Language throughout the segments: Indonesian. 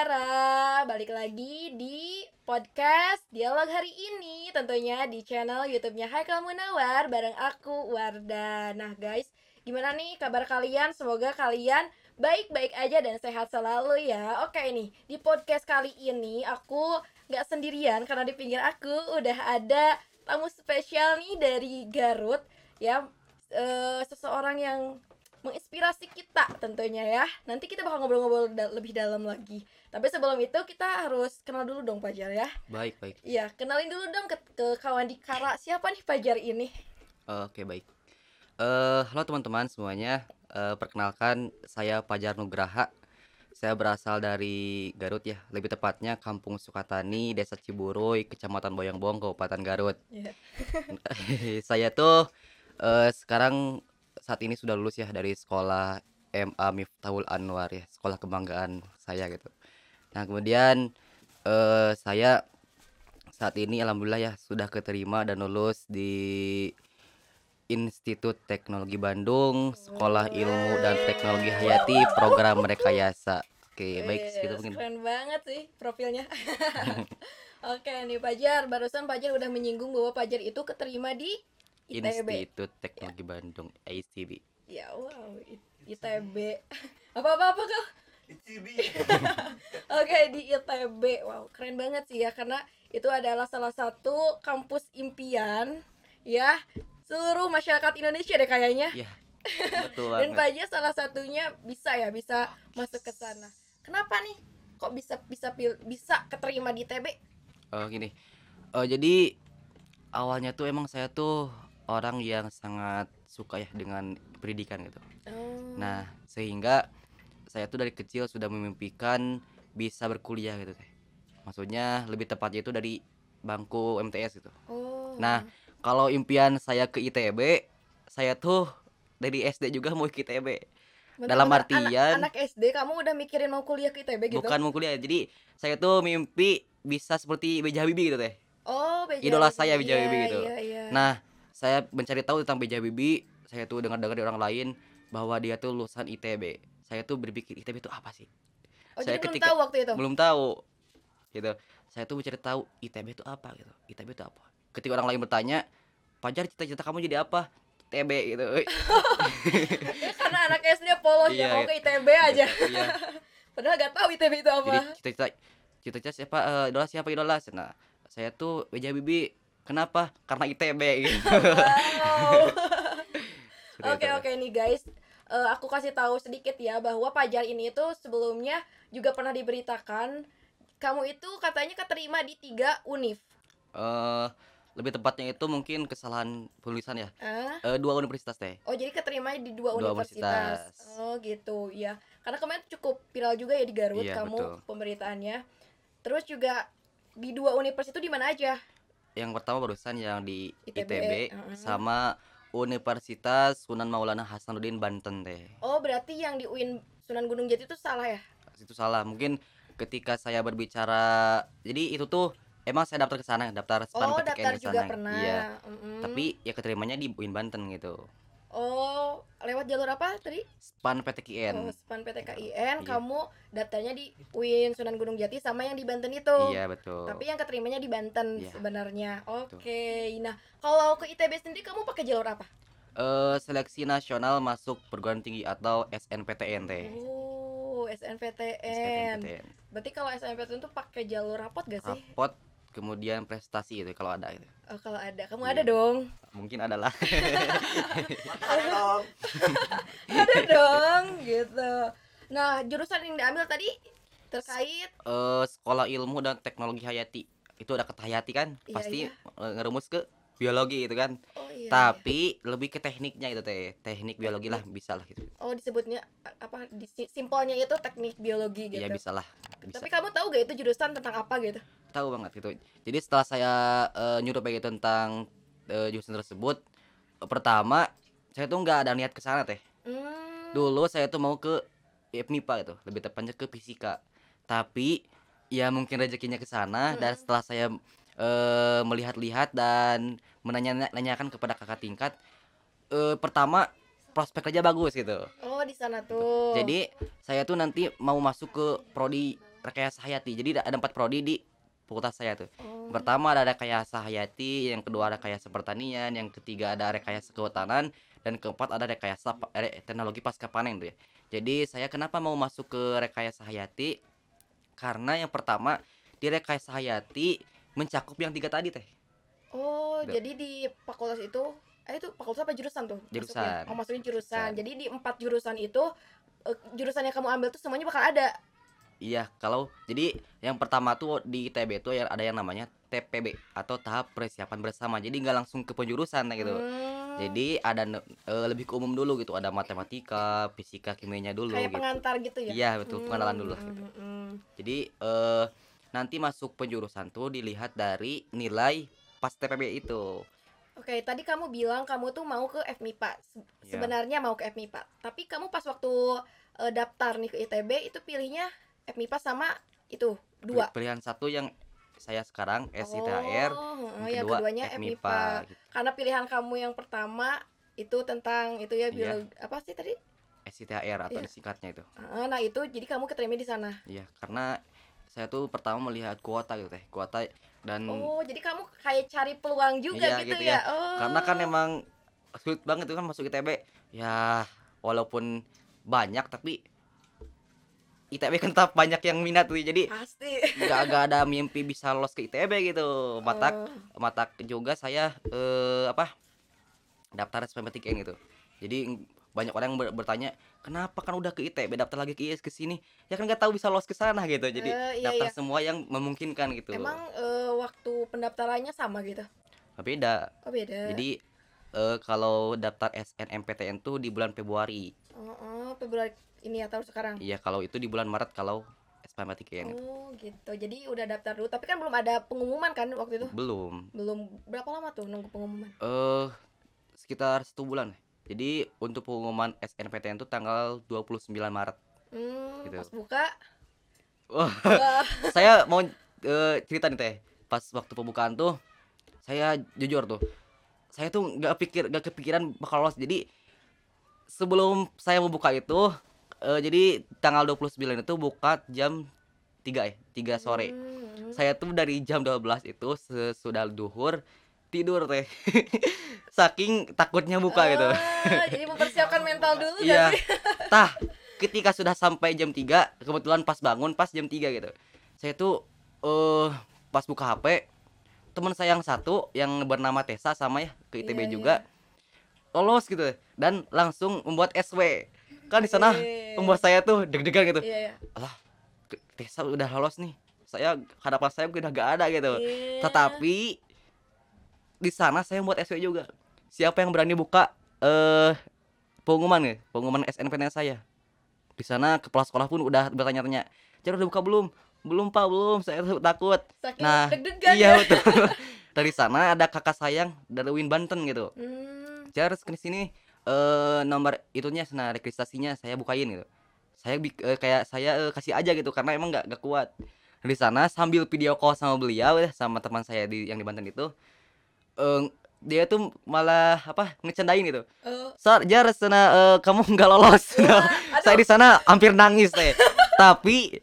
Nagara Balik lagi di podcast Dialog hari ini Tentunya di channel youtube-nya Haikal Munawar Bareng aku, Warda Nah guys, gimana nih kabar kalian? Semoga kalian baik-baik aja dan sehat selalu ya. Oke nih, di podcast kali ini aku gak sendirian Karena di pinggir aku udah ada tamu spesial nih dari Garut. Ya, eh, seseorang yang menginspirasi kita tentunya ya. Nanti kita bakal ngobrol-ngobrol da- lebih dalam lagi. Tapi sebelum itu kita harus kenal dulu dong Pajar ya. Baik, baik. Iya, kenalin dulu dong ke, ke kawan di Kara. Siapa nih Pajar ini? Oke, baik. Eh, halo teman-teman semuanya. Eh, perkenalkan saya Pajar Nugraha. Saya berasal dari Garut ya, lebih tepatnya Kampung Sukatani, Desa Ciburuy, Kecamatan Boyongbong, Kabupaten Garut. Iya. saya tuh eh, sekarang saat ini sudah lulus ya dari sekolah MA Miftahul Anwar ya, sekolah kebanggaan saya gitu. Nah, kemudian eh, saya saat ini alhamdulillah ya sudah keterima dan lulus di Institut Teknologi Bandung, Sekolah Ilmu dan Teknologi Hayati, program Rekayasa. Oke, baik Wih, segitu mungkin. Keren banget sih profilnya. Oke nih Pajar, barusan Pajar udah menyinggung bahwa Pajar itu keterima di ITB. Institut Teknologi Bandung, ITB. Ya wow, ITB. Apa-apa apa kau? Oke di ITB, wow keren banget sih ya karena itu adalah salah satu kampus impian ya seluruh masyarakat Indonesia deh kayaknya. Ya, betul Dan. Paja salah satunya bisa ya bisa masuk ke sana. Kenapa nih? Kok bisa bisa bisa keterima di ITB? Oh, gini. Oh, jadi awalnya tuh emang saya tuh orang yang sangat suka ya dengan pendidikan gitu. Oh. Nah, sehingga saya tuh dari kecil sudah memimpikan bisa berkuliah gitu teh. Maksudnya lebih tepatnya itu dari bangku MTS gitu. Oh. Nah, kalau impian saya ke ITB, saya tuh dari SD juga mau ke ITB. Bentar, dalam artian- anak, anak SD kamu udah mikirin mau kuliah ke ITB gitu? Bukan mau kuliah. Jadi saya tuh mimpi bisa seperti B.J. Habibie gitu teh. Oh, BJ Idola saya B.J. Habibie Iya, gitu. Iya, iya. Nah, saya mencari tahu tentang B.J. Habibie, saya tuh dengar-dengar dari orang lain bahwa dia tuh lulusan ITB. Saya tuh berpikir ITB itu apa sih? oh, saya jadi belum ketika- tahu waktu itu. Belum tahu. Gitu. Saya tuh mencari tahu ITB itu apa gitu. ITB itu apa? Ketika orang lain bertanya, "Pajar cita-cita kamu jadi apa?" ITB gitu. Ya, karena anak SD polos ya Iya, mau iya. ke ITB aja. Iya. Padahal gak tahu ITB itu apa. Jadi cita-cita cita-cita siapa eh, idola siapa idola? Nah, saya tuh B.J. Habibie. Kenapa? Karena ITB gitu. Wow. Seperti Oke itu. oke nih guys, Eh, aku kasih tahu sedikit ya bahwa Pajar ini itu sebelumnya juga pernah diberitakan kamu itu katanya keterima di tiga univ. Eh, lebih tepatnya itu mungkin kesalahan penulisan ya. Eh, dua universitas teh. oh jadi keterima di dua, Dua universitas. universitas. Oh gitu ya. Karena kemarin cukup viral juga ya di Garut Iya, kamu betul. pemberitaannya. Terus juga di dua universitas itu di mana aja? Yang pertama barusan yang di ITB, ITB, heeh. sama Universitas Sunan Maulana Hasanuddin Banten teh. Oh berarti yang di UIN Sunan Gunung Jati itu salah ya? Itu salah. Mungkin ketika saya berbicara jadi itu tuh emang saya daftar ke sana, daftar Oh SPAN PTKN daftar juga sana. pernah. Iya. Mm-mm. Tapi ya keterimanya di UIN Banten gitu. Oh lewat jalur apa tadi? SPAN PTKN. Oh, SPAN PTKIN, Iya. kamu daftarnya di UIN Sunan Gunung Jati sama yang di Banten itu. Iya, betul. Tapi yang keterimanya di Banten Iya. sebenarnya. Oke. Nah, kalau ke ITB sendiri kamu pakai jalur apa? Eh, seleksi nasional masuk perguruan tinggi atau SNPTN teh. Oh, SNPTN. SNPTN. Berarti kalau SNPTN itu pakai jalur rapot gak sih? Rapot kemudian prestasi itu kalau ada itu. Oh, kalau ada. Kamu Iya. ada dong. Mungkin adalah ada dong, gitu. Nah, jurusan yang diambil tadi terkait eh sekolah ilmu dan teknologi hayati itu ada kata hayati kan Iya, pasti iya. eh, ngerumus ke biologi itu kan Oh iya. iya. tapi lebih ke tekniknya itu teh teknik biologi lah bisa lah gitu Oh, disebutnya apa? Di, simpelnya itu teknik biologi gitu. iya bisa lah bisa Tapi kamu tahu gak itu jurusan tentang apa gitu? tahu banget gitu jadi setelah saya eh, nyuruh begitu tentang eh, jurusan tersebut eh, pertama saya tuh nggak ada niat ke sana teh Hmm. dulu saya tuh mau ke MIPA gitu lebih tepatnya ke fisika tapi ya mungkin rezekinya ke sana dan Mm-mm. setelah saya eh, melihat-lihat dan menanyakan kepada kakak tingkat eh, pertama prospek aja bagus gitu Oh, di sana tuh. jadi saya tuh nanti mau masuk ke prodi rekayasa hayati. Jadi ada empat prodi di fakultas saya tuh. Oh. Pertama ada rekayasa hayati, yang kedua ada rekayasa pertanian, yang ketiga ada rekayasa kehutanan, dan keempat ada rekayasa re- teknologi pasca panen tuh ya. Jadi saya kenapa mau masuk ke rekayasa hayati? Karena yang pertama di rekayasa hayati mencakup yang tiga tadi teh. Oh, Udah. jadi di fakultas itu eh itu fakultas apa jurusan tuh? masuknya? Jurusan. Oh, maksudnya jurusan. Jadi di empat jurusan itu eh, jurusan yang kamu ambil tuh semuanya bakal ada. Iya, kalau jadi yang pertama tuh di ITB itu ya ada yang namanya TPB atau tahap persiapan bersama. Jadi nggak langsung ke penjurusan nah, gitu. Hmm, Jadi ada eh, lebih ke umum dulu gitu, ada matematika, fisika, kimianya dulu kayak gitu. pengantar gitu ya. Iya, betul, pengenalan dulu Hmm, gitu. hmm, hmm. Jadi eh nanti masuk penjurusan tuh dilihat dari nilai pas TPB itu. Oke, tadi kamu bilang kamu tuh mau ke FMIPA. Se- Iya. Sebenarnya mau ke FMIPA. Tapi kamu pas waktu eh, daftar nih ke ITB itu pilihnya FMIPA sama itu dua. Pil- Pilihan satu yang saya sekarang SITHR, Oh, yang kedua keduanya FMIPA FMIPA. gitu. Karena pilihan kamu yang pertama itu tentang itu ya Iya. biologi apa sih tadi? SITHR atau Iya. disingkatnya itu. Ah, Nah, itu jadi kamu keterima di sana. Iya, karena saya tuh pertama melihat kuota gitu teh, kuota dan Oh, jadi kamu kayak cari peluang juga. Iya, gitu, gitu ya. ya. Oh. karena kan emang sulit banget itu kan masuk ITB. Ya, walaupun banyak tapi ITB kan tetap banyak yang minat tuh. Jadi pasti. nggak nggak ada mimpi bisa lolos ke ITB gitu. Matak Oh. matak juga saya eh apa daftar SPMPTN gitu jadi banyak orang yang ber- bertanya kenapa kan udah ke ITB daftar lagi ke IS ke sini ya kan nggak tahu bisa lolos ke sana gitu jadi Eh, iya, daftar iya. semua yang memungkinkan gitu Emang eh, waktu pendaftarannya sama gitu? beda Oh, beda. jadi eh, kalau daftar SNMPTN tuh di bulan Februari Oh, oh, Februari ini ya tahun sekarang. iya kalau itu di bulan Maret kalau SPMPTN Oh, gitu. Jadi udah daftar dulu, tapi kan belum ada pengumuman kan waktu itu? belum Belum berapa lama tuh nunggu pengumuman? eh sekitar satu bulan jadi untuk pengumuman SNPTN itu tanggal 29 Maret Hmm, Gitu. pas buka. Wah. saya mau eh, cerita nih teh pas waktu pembukaan tuh saya jujur tuh saya tuh nggak pikir nggak kepikiran bakal lolos jadi sebelum saya membuka itu eh, jadi tanggal 29 itu buka jam 3 ya 3 sore Hmm, saya tuh dari jam 12 itu sesudah duhur tidur teh saking takutnya buka gitu Ah, jadi mempersiapkan mental dulu Iya. sih? Tah, ketika sudah sampai jam 3, kebetulan pas bangun pas jam 3 gitu. Saya tuh eh pas buka HP, teman saya yang satu yang bernama Tessa sama ya ke ITB Iya, juga lolos gitu dan langsung membuat SW. Kan di sana Oke. membuat saya tuh deg-degan gitu. Iya, iya. Alah, Tessa udah lolos nih. Saya harapan saya udah gak ada gitu. Iya. Tetapi di sana saya membuat SW juga. Siapa yang berani buka eh pengumuman nih, pengumuman SNPTN saya. Di sana kepala sekolah pun udah bertanya-tanya, "Jar udah buka belum?" "Belum, Pak, belum. Saya takut." Saking Nah, iya ya. betul. Dari sana ada kakak sayang dari Win Banten gitu. Hmm, Jar ke sini eh nomor itunya nah registrasinya saya bukain gitu. Saya eh, kayak saya eh, kasih aja gitu karena emang nggak nggak kuat. Di sana sambil video call sama beliau ya sama teman saya di yang di Banten itu eh dia tuh malah apa ngecendain gitu. oh, Sar, jar sana eh, kamu nggak lolos. saya di sana hampir nangis teh. Tapi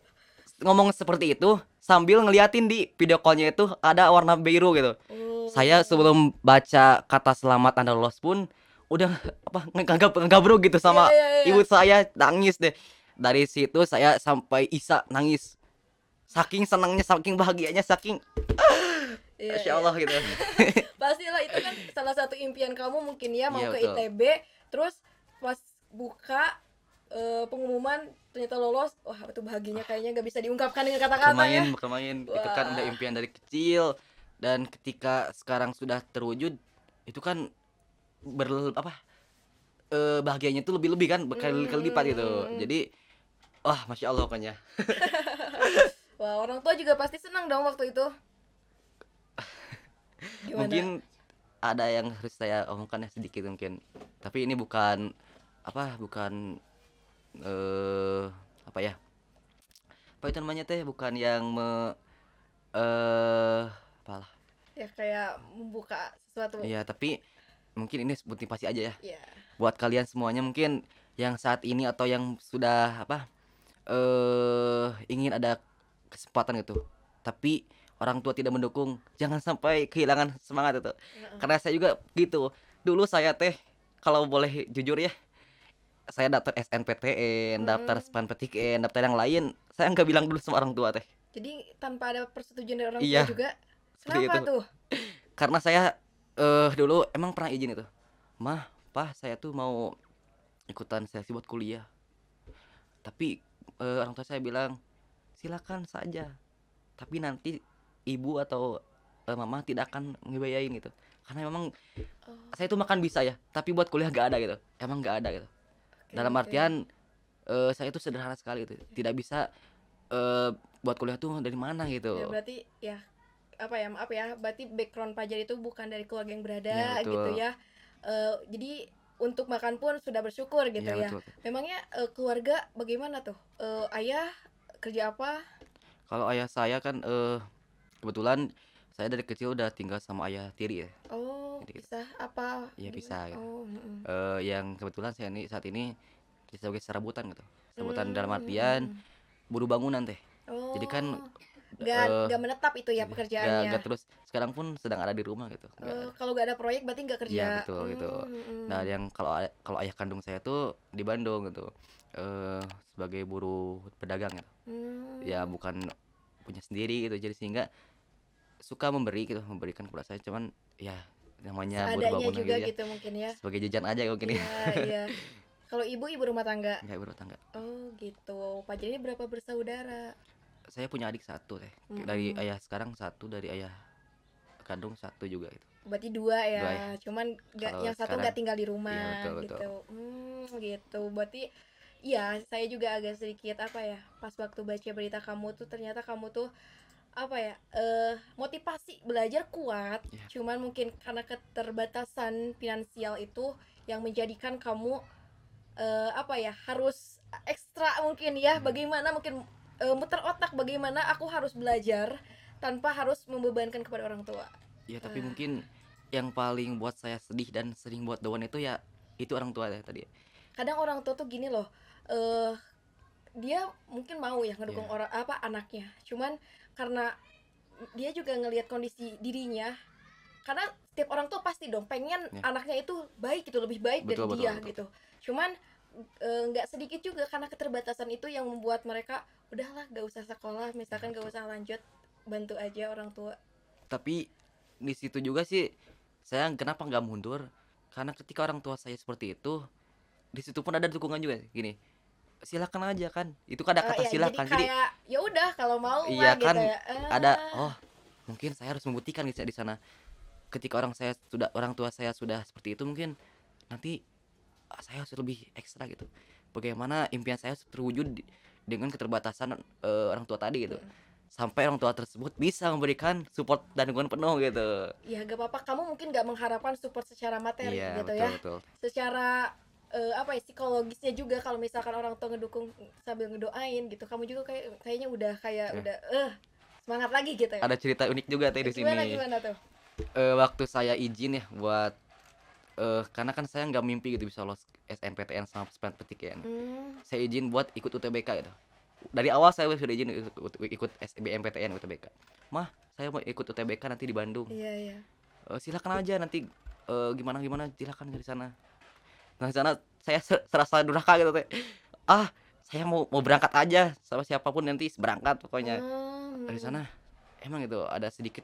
ngomong seperti itu sambil ngeliatin di video callnya itu ada warna biru gitu. oh. Saya sebelum baca kata selamat Anda lolos pun udah apa nganggap ngagabruk gitu sama Iya, iya, iya. ibu saya nangis deh. Dari situ saya sampai Isa nangis. Saking senangnya, saking bahagianya, saking Iya, Masya iya. Allah gitu. Pastilah itu kan salah satu impian kamu mungkin ya mau Iya, ke betul. ITB, terus pas buka eh, pengumuman ternyata lolos, wah itu bahagianya kayaknya nggak bisa diungkapkan dengan kata-kata ya. Bermain. Itu kan udah impian dari kecil dan ketika sekarang sudah terwujud itu kan ber apa eh bahagianya itu lebih-lebih kan berkali-kali lipat gitu. Hmm. Jadi wah masya Allah pokoknya. Wah orang tua juga pasti senang dong waktu itu. Gimana? Mungkin ada yang harus saya omongkan ya sedikit mungkin. Tapi ini bukan apa bukan eh apa ya? Apa itu namanya teh bukan yang me eh apalah. ya kayak membuka sesuatu. Iya, tapi mungkin ini motivasi aja ya. Iya. buat kalian semuanya mungkin yang saat ini atau yang sudah apa eh ingin ada kesempatan gitu tapi orang tua tidak mendukung jangan sampai kehilangan semangat itu karena saya juga gitu dulu saya teh kalau boleh jujur ya saya daftar SNPTN daftar Mm. SPANPTN daftar yang lain saya nggak bilang dulu sama orang tua teh Jadi tanpa ada persetujuan dari orang Iya, tua juga. Kenapa itu. tuh? karena saya eh dulu emang pernah izin itu mah pah saya tuh mau ikutan seleksi buat kuliah tapi eh, orang tua saya bilang silakan saja tapi nanti ibu atau eh, mama tidak akan ngebiayain gitu. Karena memang Oh, saya tuh makan bisa ya tapi buat kuliah gak ada gitu. Emang gak ada gitu. Oke, dalam artian eh, saya tuh sederhana sekali gitu. Tidak bisa eh, buat kuliah tuh dari mana gitu. Ya, berarti ya apa ya maaf ya berarti background Pajar itu bukan dari keluarga yang berada Ya, betul. gitu ya. Eh, jadi untuk makan pun sudah bersyukur gitu Iya, ya. betul. memangnya eh, keluarga bagaimana tuh? Eh, ayah kerja apa? Kalau ayah saya kan eh kebetulan saya dari kecil udah tinggal sama ayah tiri ya. oh Jadi- bisa apa Iya, bisa, gitu. oh mm-mm. Eh yang kebetulan saya ini saat ini sebagai serabutan gitu. Serabutan dalam Hmm, artian buruh bangunan teh. oh Jadi kan nggak eh, nggak menetap itu ya Gak, pekerjaannya gak terus sekarang pun sedang ada di rumah gitu. Ada. kalau nggak ada proyek berarti nggak kerja Iya, betul, gitu. Hmm, mm-mm. Nah, yang kalau kalau ayah kandung saya tuh di Bandung gitu. Eh sebagai buruh pedagang gitu. Hmm. Ya bukan punya sendiri gitu. Jadi sehingga suka memberi gitu, memberikan kepada saya cuman ya namanya bangunan juga gitu ya. gitu mungkin ya Sebagai jajan aja mungkin ya. iya iya kalau ibu ibu rumah tangga Enggak berumah tangga. oh gitu Pak Jadi berapa bersaudara Saya punya adik satu teh. Dari Mm-mm. ayah sekarang satu, dari ayah kandung satu juga gitu. berarti dua ya Dua ya. cuman Kalau yang satu nggak tinggal di rumah Iya, betul, gitu betul. hmm gitu berarti Iya, saya juga agak sedikit apa ya, pas waktu baca berita kamu tuh ternyata kamu tuh apa ya, eh motivasi belajar kuat, Iya. cuman mungkin karena keterbatasan finansial itu yang menjadikan kamu eh apa ya, harus ekstra mungkin ya, Hmm. bagaimana mungkin eh, muter otak bagaimana aku harus belajar tanpa harus membebankan kepada orang tua. Ya tapi Ah. mungkin yang paling buat saya sedih dan sering buat down itu ya itu orang tua ya tadi. kadang orang tua tuh gini loh eh dia mungkin mau ya ngedukung Iya. orang apa anaknya cuman karena dia juga ngelihat kondisi dirinya. Karena setiap orang tuh pasti dong pengen Iya. anaknya itu baik gitu lebih baik Betul, dari betul, dia betul. gitu. Cuman eh, nggak sedikit juga karena keterbatasan itu yang membuat mereka udahlah gak usah sekolah misalkan gak usah lanjut bantu aja orang tua. Tapi di situ juga sih saya kenapa nggak mundur? Karena ketika orang tua saya seperti itu di situ pun ada dukungan juga gini silakan aja kan. Itu kan ada Eh, kata ya, silakan jadi jadi kayak ya udah kalau mau Iya, mah gitu kan ya. Eh, ada oh mungkin saya harus membuktikan gitu ya di sana. Ketika orang saya sudah orang tua saya sudah seperti itu mungkin nanti ah, saya harus lebih ekstra gitu. Bagaimana impian saya terwujud dengan keterbatasan eh, orang tua tadi gitu. Mm. sampai orang tua tersebut bisa memberikan support dan dukungan penuh gitu. Ya gak apa-apa. Kamu mungkin gak mengharapkan support secara materi iya gitu betul ya. betul. Secara eh, apa ya psikologisnya juga kalau misalkan orang tua ngedukung sambil ngedoain gitu. Kamu juga kayak kayaknya udah kayak Ya. udah eh semangat lagi gitu ya. Ada cerita unik juga teh di sini. gimana gimana tuh? Eh, waktu saya izin ya buat eh karena kan saya nggak mimpi gitu bisa lolos SNPTN sama SNMPTN hmm, saya izin buat ikut UTBK gitu. Dari awal saya sudah izin ikut, SBMPTN UTBK mah saya mau ikut UTBK nanti di Bandung. Iya iya. Eh, silakan aja nanti eh, gimana gimana silakan di sana nah sana saya ser- serasa durhaka gitu teh. Ah saya mau mau berangkat aja sama siapa pun nanti berangkat pokoknya. Hmm, dari sana emang itu ada sedikit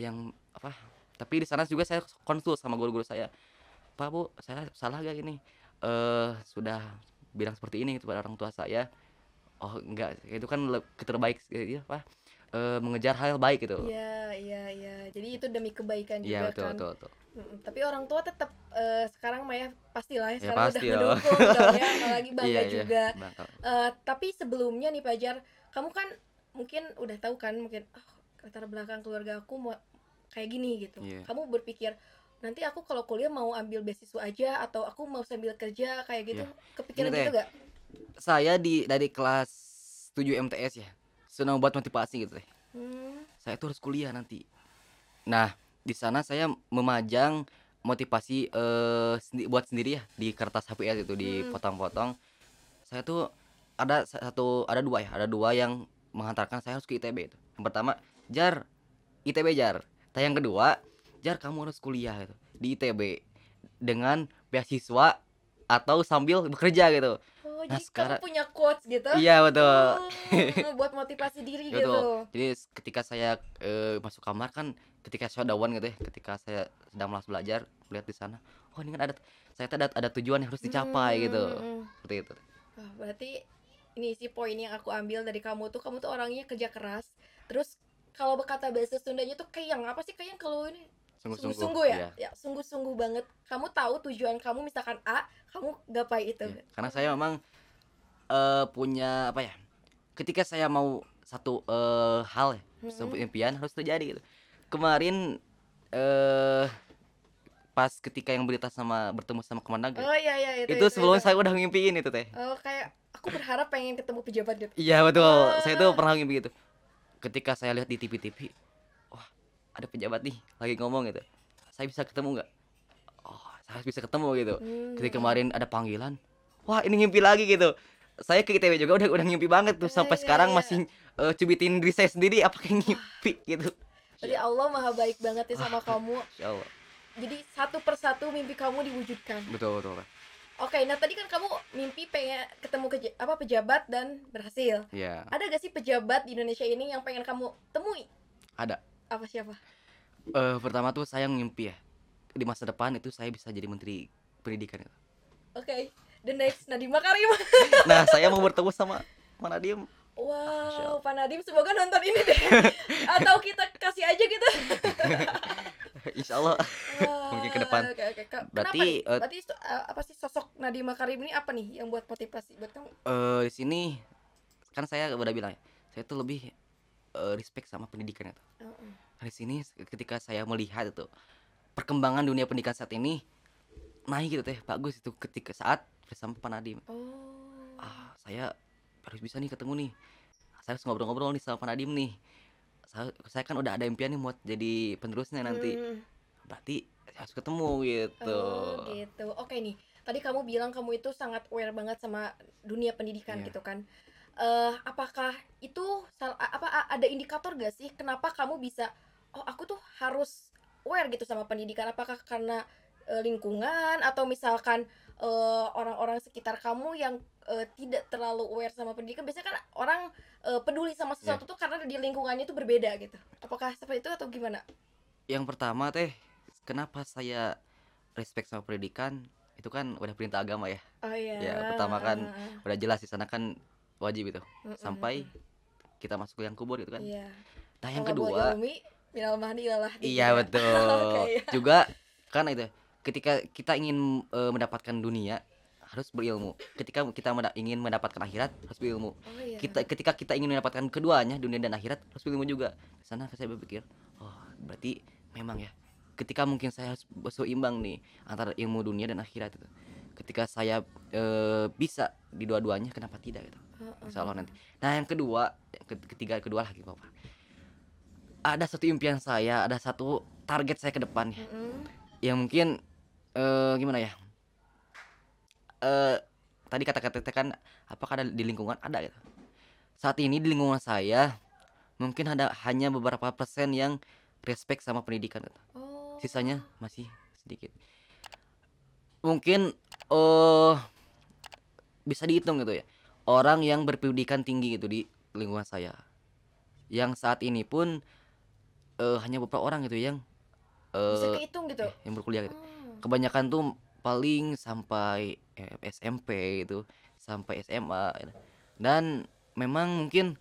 yang apa tapi di sana juga saya konsul sama guru-guru saya. Pak bu saya salah gak ini? Eh sudah bilang seperti ini kepada orang tua saya. Oh enggak itu kan keterbaik ya apa eh, mengejar hal baik gitu iya iya iya jadi itu demi kebaikan iya juga betul kan betul betul Mm-mm. tapi orang tua tetap eh, sekarang mah ya pastilah ya Ya, sekarang pasti udah loh. mendukung dong ya apalagi bangga iya iya juga Bangga. Eh, tapi sebelumnya nih Pajar, kamu kan mungkin udah tahu kan mungkin oh, latar belakang keluarga aku mau kayak gini gitu. Iya. Kamu berpikir nanti aku kalau kuliah mau ambil beasiswa aja atau aku mau sambil kerja kayak gitu. Iya. Kepikiran Gini gitu gak? saya di dari kelas 7 MTS ya senang buat motivasi gitu deh Hmm, saya tuh harus kuliah nanti. Nah, di sana saya memajang motivasi eh sendi- buat sendiri ya di kertas HPS itu Hmm. dipotong-potong. Saya tuh ada satu ada dua ya, ada dua yang menghantarkan saya harus ke ITB itu. Yang pertama, Jar, ITB Jar. Nah, yang kedua, Jar kamu harus kuliah gitu di ITB dengan beasiswa atau sambil bekerja gitu. Oh, Nah, jadi sekarang- kamu punya quotes gitu? Iya betul. Oh, buat motivasi diri Betul. gitu. Jadi ketika saya eh, masuk kamar kan ketika shutdown gitu ya, ketika saya sedang malas belajar, melihat di sana, oh ini kan ada saya ada ada tujuan yang harus dicapai gitu. Hmm, Seperti itu. Wah, berarti ini sih poin yang aku ambil dari kamu tuh kamu tuh orangnya kerja keras. Terus kalau berkata bahasa Sundanya tuh kayang apa sih kayang kalau ini Sungguh-sungguh. ya? Iya. Ya, sungguh-sungguh banget. Kamu tahu tujuan kamu misalkan A, kamu gapai itu. Iya. Karena saya memang eh, punya apa ya? Ketika saya mau satu eh, hal ya, sebuah impian harus terjadi gitu. Kemarin eh pas ketika yang berita sama bertemu sama Kemendagri, Oh iya iya itu. itu sebelumnya saya udah ngimpiin itu teh. Oh kayak aku berharap pengen ketemu pejabat gitu. Iya betul. Saya tuh Ah. pernah ngimpi gitu. Ketika saya lihat di TV-TV, wah ada pejabat nih lagi ngomong gitu. Saya bisa ketemu nggak? Oh, saya bisa ketemu gitu. Hmm. Ketika kemarin ada panggilan, wah ini ngimpi lagi gitu. Saya ke ITB juga udah udah ngimpi banget tuh Iya, sampai iya, sekarang iya. masih eh, cubitin diri saya sendiri apakah ngimpi gitu. Jadi Allah maha baik banget ya sama kamu. Insya Allah. Jadi satu persatu mimpi kamu diwujudkan. Betul betul. Oke, nah tadi kan kamu mimpi pengen ketemu keja- apa pejabat dan berhasil. Iya, Ada gak sih pejabat di Indonesia ini yang pengen kamu temui? ada. Apa siapa? Eh pertama tuh saya ngimpi ya. Di masa depan itu saya bisa jadi menteri pendidikan. Oke, the next Nadiem Makarim. Nah, saya mau bertemu sama Manadiem. Wow, Pak Nadiem semoga nonton ini deh. Atau kita kasih aja gitu. Insya Allah. Wah, Mungkin ke depan. Ka- Berarti, Kenapa nih? eh, Berarti so- eh, apa sih sosok Nadiem Makarim ini apa nih yang buat motivasi buat kamu? eh di sini kan saya udah bilang ya, saya tuh lebih eh, respect sama pendidikan itu. Heeh. Nah, di sini ketika saya melihat itu perkembangan dunia pendidikan saat ini naik gitu teh bagus itu ketika saat bersama Pak Nadiem. Oh. Ah, saya harus bisa nih ketemu nih. Saya harus ngobrol-ngobrol nih sama Pak Nadiem nih. Saya, saya kan udah ada impian nih buat jadi penerusnya nanti. Hmm. Berarti harus ketemu gitu. Oh gitu. Oke nih. Tadi kamu bilang kamu itu sangat aware banget sama dunia pendidikan Iya. gitu kan. Eh apakah itu apa ada indikator gak sih kenapa kamu bisa oh aku tuh harus aware gitu sama pendidikan? Apakah karena eh, lingkungan atau misalkan eh, orang-orang sekitar kamu yang eh, tidak terlalu aware sama pendidikan? Biasanya kan orang eh, peduli sama Iya. sesuatu tuh karena di lingkungannya tuh berbeda gitu. Apakah seperti itu atau gimana? Yang pertama teh, kenapa saya respect sama pendidikan? Itu kan udah perintah agama ya. Oh iya. Ya, pertama kan Ah, Udah jelas di sana kan wajib itu. ah. Sampai kita masuk ke yang kubur gitu kan. Iya. Nah, yang Kalau buat kedua, Umi, minal mahdi ilalah iya betul. Oke, iya. Juga kan itu ketika kita ingin eh, mendapatkan dunia harus berilmu. Ketika kita menda- ingin mendapatkan akhirat harus berilmu. Oh iya. Kita ketika kita ingin mendapatkan keduanya dunia dan akhirat harus berilmu juga. Di sana saya berpikir, oh berarti memang ya. Ketika mungkin saya harus seimbang nih antara ilmu dunia dan akhirat itu. Ketika saya eh, bisa di dua-duanya, kenapa tidak gitu? Insya Allah nanti. Nah yang kedua, ketiga kedua lagi bapak. Ada satu impian saya, ada satu target saya ke depan ya. Mm-mm. Yang mungkin eh gimana ya? Eh tadi kata-kata kan apakah ada di lingkungan ada gitu. Saat ini di lingkungan saya mungkin ada hanya beberapa persen yang respect sama pendidikan gitu. Oh. Sisanya masih sedikit. Mungkin eh bisa dihitung gitu ya. Orang yang berpendidikan tinggi gitu di lingkungan saya. Yang saat ini pun eh hanya beberapa orang gitu yang bisa eh kehitung gitu. yang berkuliah gitu. Oh. Kebanyakan tuh paling sampai eh, SMP itu, sampai SMA gitu. Dan memang mungkin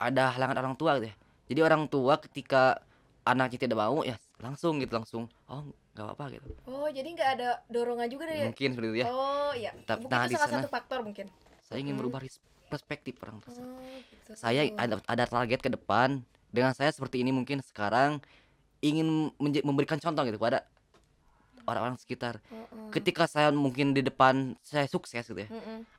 ada halangan orang tua gitu ya. Jadi orang tua ketika anaknya tidak mau ya langsung gitu langsung oh nggak apa-apa gitu. Oh, jadi nggak ada dorongan juga dari mungkin seperti itu ya. Oh, iya. Tapi- Mungkin nah, itu salah sana- satu faktor mungkin. saya ingin ris- perspektif orang tua saya. Oh, gitu. saya ada ada target ke depan. Dengan saya seperti ini mungkin sekarang ingin memberikan contoh gitu kepada orang-orang sekitar. Ketika saya mungkin di depan saya sukses gitu ya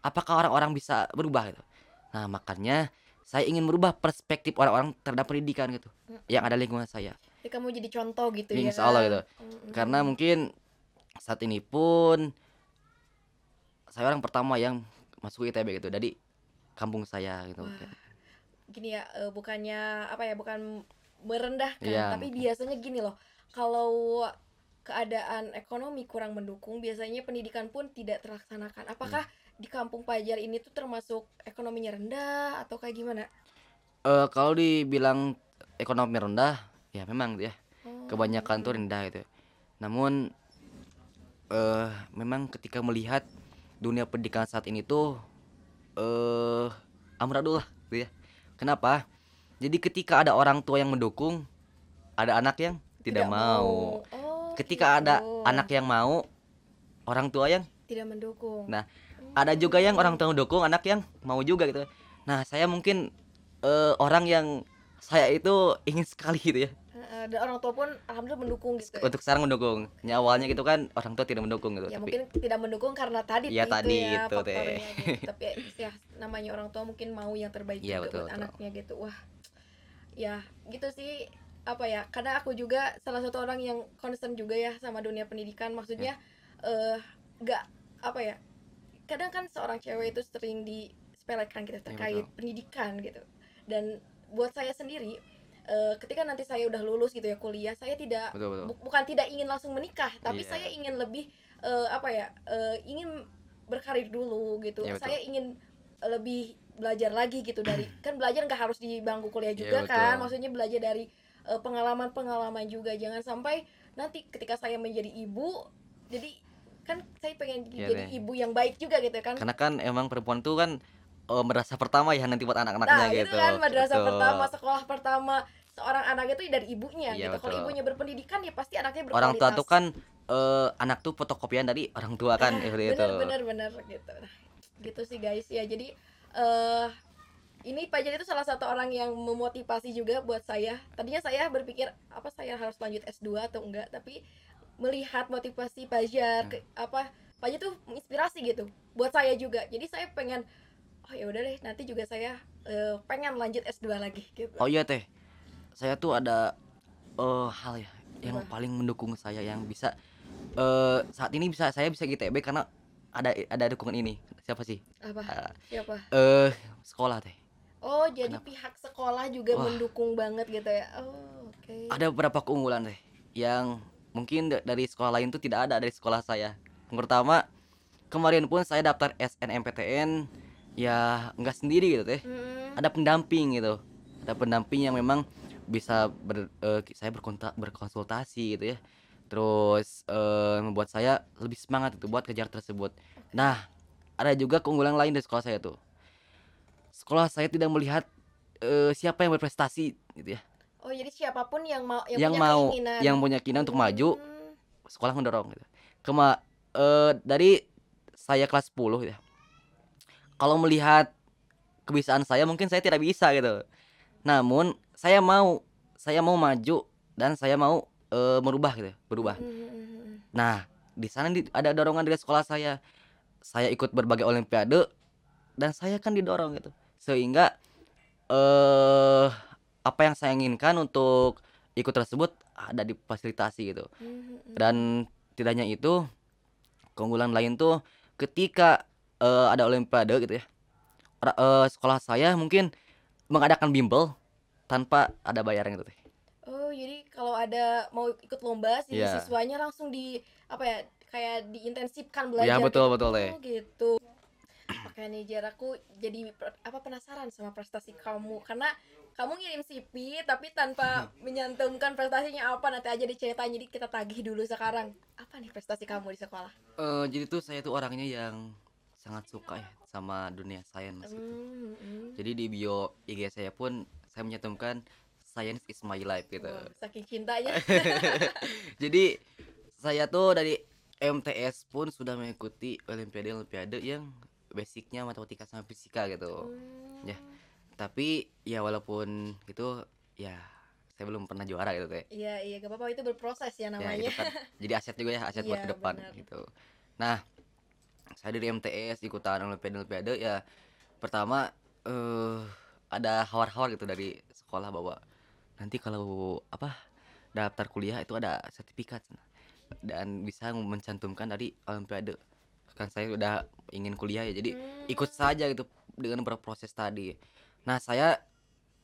apakah orang-orang bisa berubah gitu? Nah makanya saya ingin merubah perspektif orang-orang terhadap pendidikan gitu yang ada lingkungan saya Jadi kamu jadi contoh gitu ya. Insya Allah gitu. Mm-mm. karena mungkin saat ini pun saya orang pertama yang masuk ITB gitu dari kampung saya gitu Wah. gini ya eh, bukannya apa ya bukan merendahkan Iya. tapi biasanya gini loh kalau keadaan ekonomi kurang mendukung biasanya pendidikan pun tidak terlaksanakan apakah Iya. di kampung Pajar ini tuh termasuk ekonominya rendah atau kayak gimana Eh, kalau dibilang ekonomi rendah, ya memang ya Oh, kebanyakan tuh rendah gitu. Namun eh memang ketika melihat dunia pendidikan saat ini tuh eh amburadul lah gitu ya. Kenapa? Jadi ketika ada orang tua yang mendukung, ada anak yang tidak, mau. Oh, Ketika ada gitu. anak yang mau, orang tua yang tidak mendukung Nah, ada juga yang orang tua mendukung, anak yang mau juga gitu. Nah, saya mungkin eh, orang yang saya itu ingin sekali gitu ya dan orang tua pun alhamdulillah mendukung gitu ya. untuk sekarang mendukung. Ya, awalnya gitu kan orang tua tidak mendukung gitu, ya tapi mungkin tidak mendukung karena tadi Iya, tuh tadi itu ya itu, Teh. faktornya gitu. tapi ya namanya orang tua mungkin mau yang terbaik juga betul, buat betul. anaknya gitu wah ya gitu sih apa ya karena aku juga salah satu orang yang concern juga ya sama dunia pendidikan maksudnya eh nggak apa ya kadang kan seorang cewek itu sering disepelekan gitu terkait betul. pendidikan gitu dan buat saya sendiri eh, ketika nanti saya udah lulus gitu ya kuliah saya tidak betul betul. Bu- bukan tidak ingin langsung menikah tapi Iya. saya ingin lebih eh, apa ya eh, ingin berkarir dulu gitu Iya, betul. saya ingin lebih belajar lagi gitu dari kan belajar nggak harus di bangku kuliah Iya, juga kan betul. maksudnya belajar dari pengalaman-pengalaman juga jangan sampai nanti ketika saya menjadi ibu jadi kan saya pengen Iya, jadi Teh. ibu yang baik juga gitu kan Karena kan emang perempuan tuh kan eh, madrasah pertama ya nanti buat anak-anaknya nah gitu. itu kan madrasah Betul. pertama sekolah pertama seorang anak itu dari ibunya Iya, gitu. Kalau ibunya berpendidikan ya pasti anaknya berkualitas Orang tua tuh kan eh, anak tuh fotokopian dari orang tua kan Ah, seperti itu. bener bener bener gitu. Nah, gitu sih guys. Ya jadi eh ini Fajar itu salah satu orang yang memotivasi juga buat saya. Tadinya saya berpikir apa saya harus lanjut S2 atau enggak? Tapi melihat motivasi Fajar ke, apa Fajar tuh menginspirasi gitu buat saya juga. Jadi saya pengen oh ya udah deh nanti juga saya eh, pengen lanjut S2 lagi gitu Oh iya teh, saya tuh ada eh hal ya yang Apa? paling mendukung saya yang bisa eh saat ini bisa saya bisa GTB karena ada ada dukungan ini. Siapa sih? apa Eh, siapa Eh sekolah teh. oh jadi Kenapa? pihak sekolah juga Wah. mendukung banget gitu ya oh oke Ada beberapa keunggulan teh yang mungkin da- dari sekolah lain tuh tidak ada dari sekolah saya. Yang pertama, kemarin pun saya daftar SNMPTN ya nggak sendiri gitu teh. Mm-mm. Ada pendamping gitu. Ada pendamping yang memang bisa ber, eh, saya berkontak berkonsultasi gitu ya. Terus eh, membuat saya lebih semangat itu buat kejar tersebut. Nah, ada juga keunggulan lain dari sekolah saya tuh. Sekolah saya tidak melihat eh, siapa yang berprestasi gitu ya. Oh jadi siapa pun yang mau yang, Yang punya mau keinginan. yang punya keinginan untuk maju, sekolah mendorong gitu. Kema eh, dari saya kelas 10 ya. Kalau melihat kebiasaan saya mungkin saya tidak bisa gitu. Namun saya mau saya mau maju dan saya mau eh, merubah gitu, berubah. hmm, hmm, hmm. Nah, di sana di- ada dorongan dari sekolah saya. Saya ikut berbagai olimpiade dan saya kan didorong gitu. Sehingga eh apa yang saya inginkan untuk ikut tersebut ada difasilitasi gitu. Dan tidak hanya itu, keunggulan lain tuh ketika eh, ada olimpiade gitu ya. ora- eh, sekolah saya mungkin mengadakan bimbel tanpa ada bayaran gitu teh. Oh jadi kalau ada mau ikut lomba si Iya. siswanya langsung di apa ya kayak diintensifkan Iya belajar. betul gitu. betul teh. Oh gitu. Makanya nih Jar aku jadi apa penasaran sama prestasi kamu karena kamu ngirim CV tapi tanpa menyantumkan prestasinya apa nanti aja diceritain jadi kita tagih dulu sekarang apa nih prestasi kamu di sekolah? Eh, jadi tuh saya tuh orangnya yang sangat suka ya sama dunia sains gitu. Hmm, hmm. Jadi di bio IG saya pun saya menyantumkan science is my life gitu. Wah, saking cintanya. Jadi saya tuh dari MTS pun sudah mengikuti olimpiade-olimpiade yang basicnya matematika sama fisika gitu. Hmm. Ya. Tapi ya walaupun itu ya saya belum pernah juara gitu teh. Iya iya gak apa-apa itu berproses ya Ya namanya. itu kan jadi aset juga ya aset buat Iya, ke depan benar. gitu. Nah, saya dari MTS ikutan olimpiade-olimpiade ya pertama eh ada hawar-hawar gitu dari sekolah bahwa nanti kalau apa daftar kuliah itu ada sertifikat dan bisa mencantumkan dari olimpiade kan saya udah ingin kuliah ya jadi Hmm. ikut saja gitu dengan berproses tadi nah saya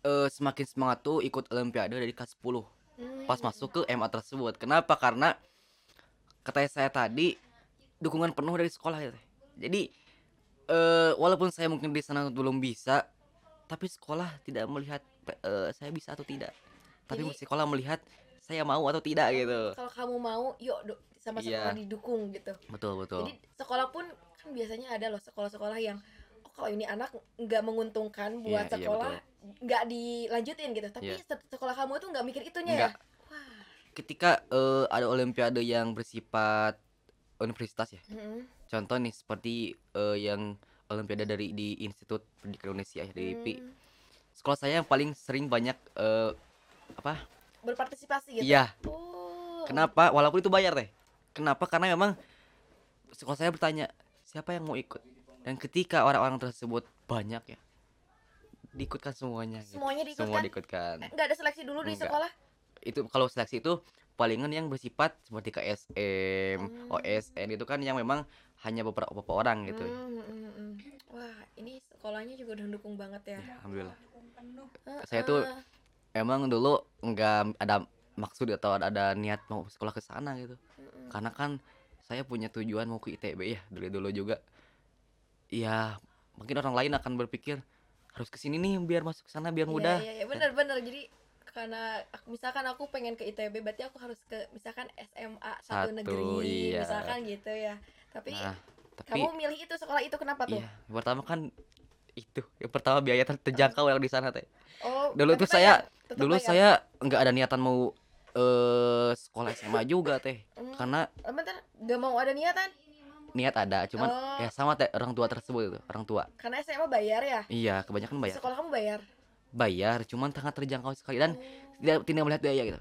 eh, semakin semangat tuh ikut olimpiade dari kelas 10 Hmm. pas masuk ke MA tersebut. Kenapa? Karena kata saya tadi dukungan penuh dari sekolah ya. Teh. Jadi eh walaupun saya mungkin di sana belum bisa, tapi sekolah tidak melihat eh, saya bisa atau tidak. Tapi Jadi- sekolah melihat saya mau atau tidak gitu. Kalau kamu mau, yuk do, sama Iya. sekolah didukung gitu. Betul betul. Jadi sekolah pun kan biasanya ada loh sekolah-sekolah yang oh kalau ini anak nggak menguntungkan buat Iya, iya, sekolah nggak dilanjutin gitu. Tapi Iya. se- sekolah kamu tuh nggak mikir itunya Nggak. ya. Wah. Ketika eh, ada olimpiade yang bersifat universitas ya. Mm-mm. Contoh nih seperti eh, yang olimpiade dari di Institut Pendidikan Indonesia ya, di IPI. Hmm. Sekolah saya yang paling sering banyak eh, apa? Berpartisipasi gitu. Iya. Oh. Kenapa? Walaupun itu bayar teh. Kenapa? Karena memang sekolah saya bertanya siapa yang mau ikut. Dan ketika orang-orang tersebut banyak ya, diikutkan semuanya. gitu. Semuanya Semua diikutkan. diikutkan. Eh, Nggak ada seleksi dulu di Nggak. sekolah? Itu kalau seleksi itu palingan yang bersifat seperti KSM, Hmm. OSN itu kan yang memang hanya beberapa, beberapa orang gitu. Hmm, hmm, hmm, hmm. Wah, ini sekolahnya juga udah mendukung banget ya. Ya, alhamdulillah. Heeh. Saya tuh Emang dulu nggak ada maksud atau ada, ada niat mau sekolah ke sana gitu. Mm-mm. Karena kan saya punya tujuan mau ke ITB ya dulu dulu juga. Ya mungkin orang lain akan berpikir harus ke sini nih biar masuk ke sana biar Iya, mudah. Iya, iya, benar benar. Jadi karena misalkan aku pengen ke ITB berarti aku harus ke misalkan SMA satu, Satu, negeri iya. misalkan gitu ya. Tapi Nah, tapi kamu milih itu sekolah itu kenapa tuh? iya, pertama kan itu. Yang pertama biaya ter- terjangkau yang di sana teh. Oh, Dulu tuh saya- Dulu bayar. saya nggak ada niatan mau eh sekolah SMA juga teh. Hmm, Karena eh, bentar, nggak mau ada niatan niat ada, cuman Oh. ya sama teh orang tua tersebut itu, orang tua. karena SMA bayar ya. Iya, kebanyakan bayar. Sekolah kamu bayar. Bayar cuman sangat terjangkau sekali dan Oh. tidak tidak melihat biaya gitu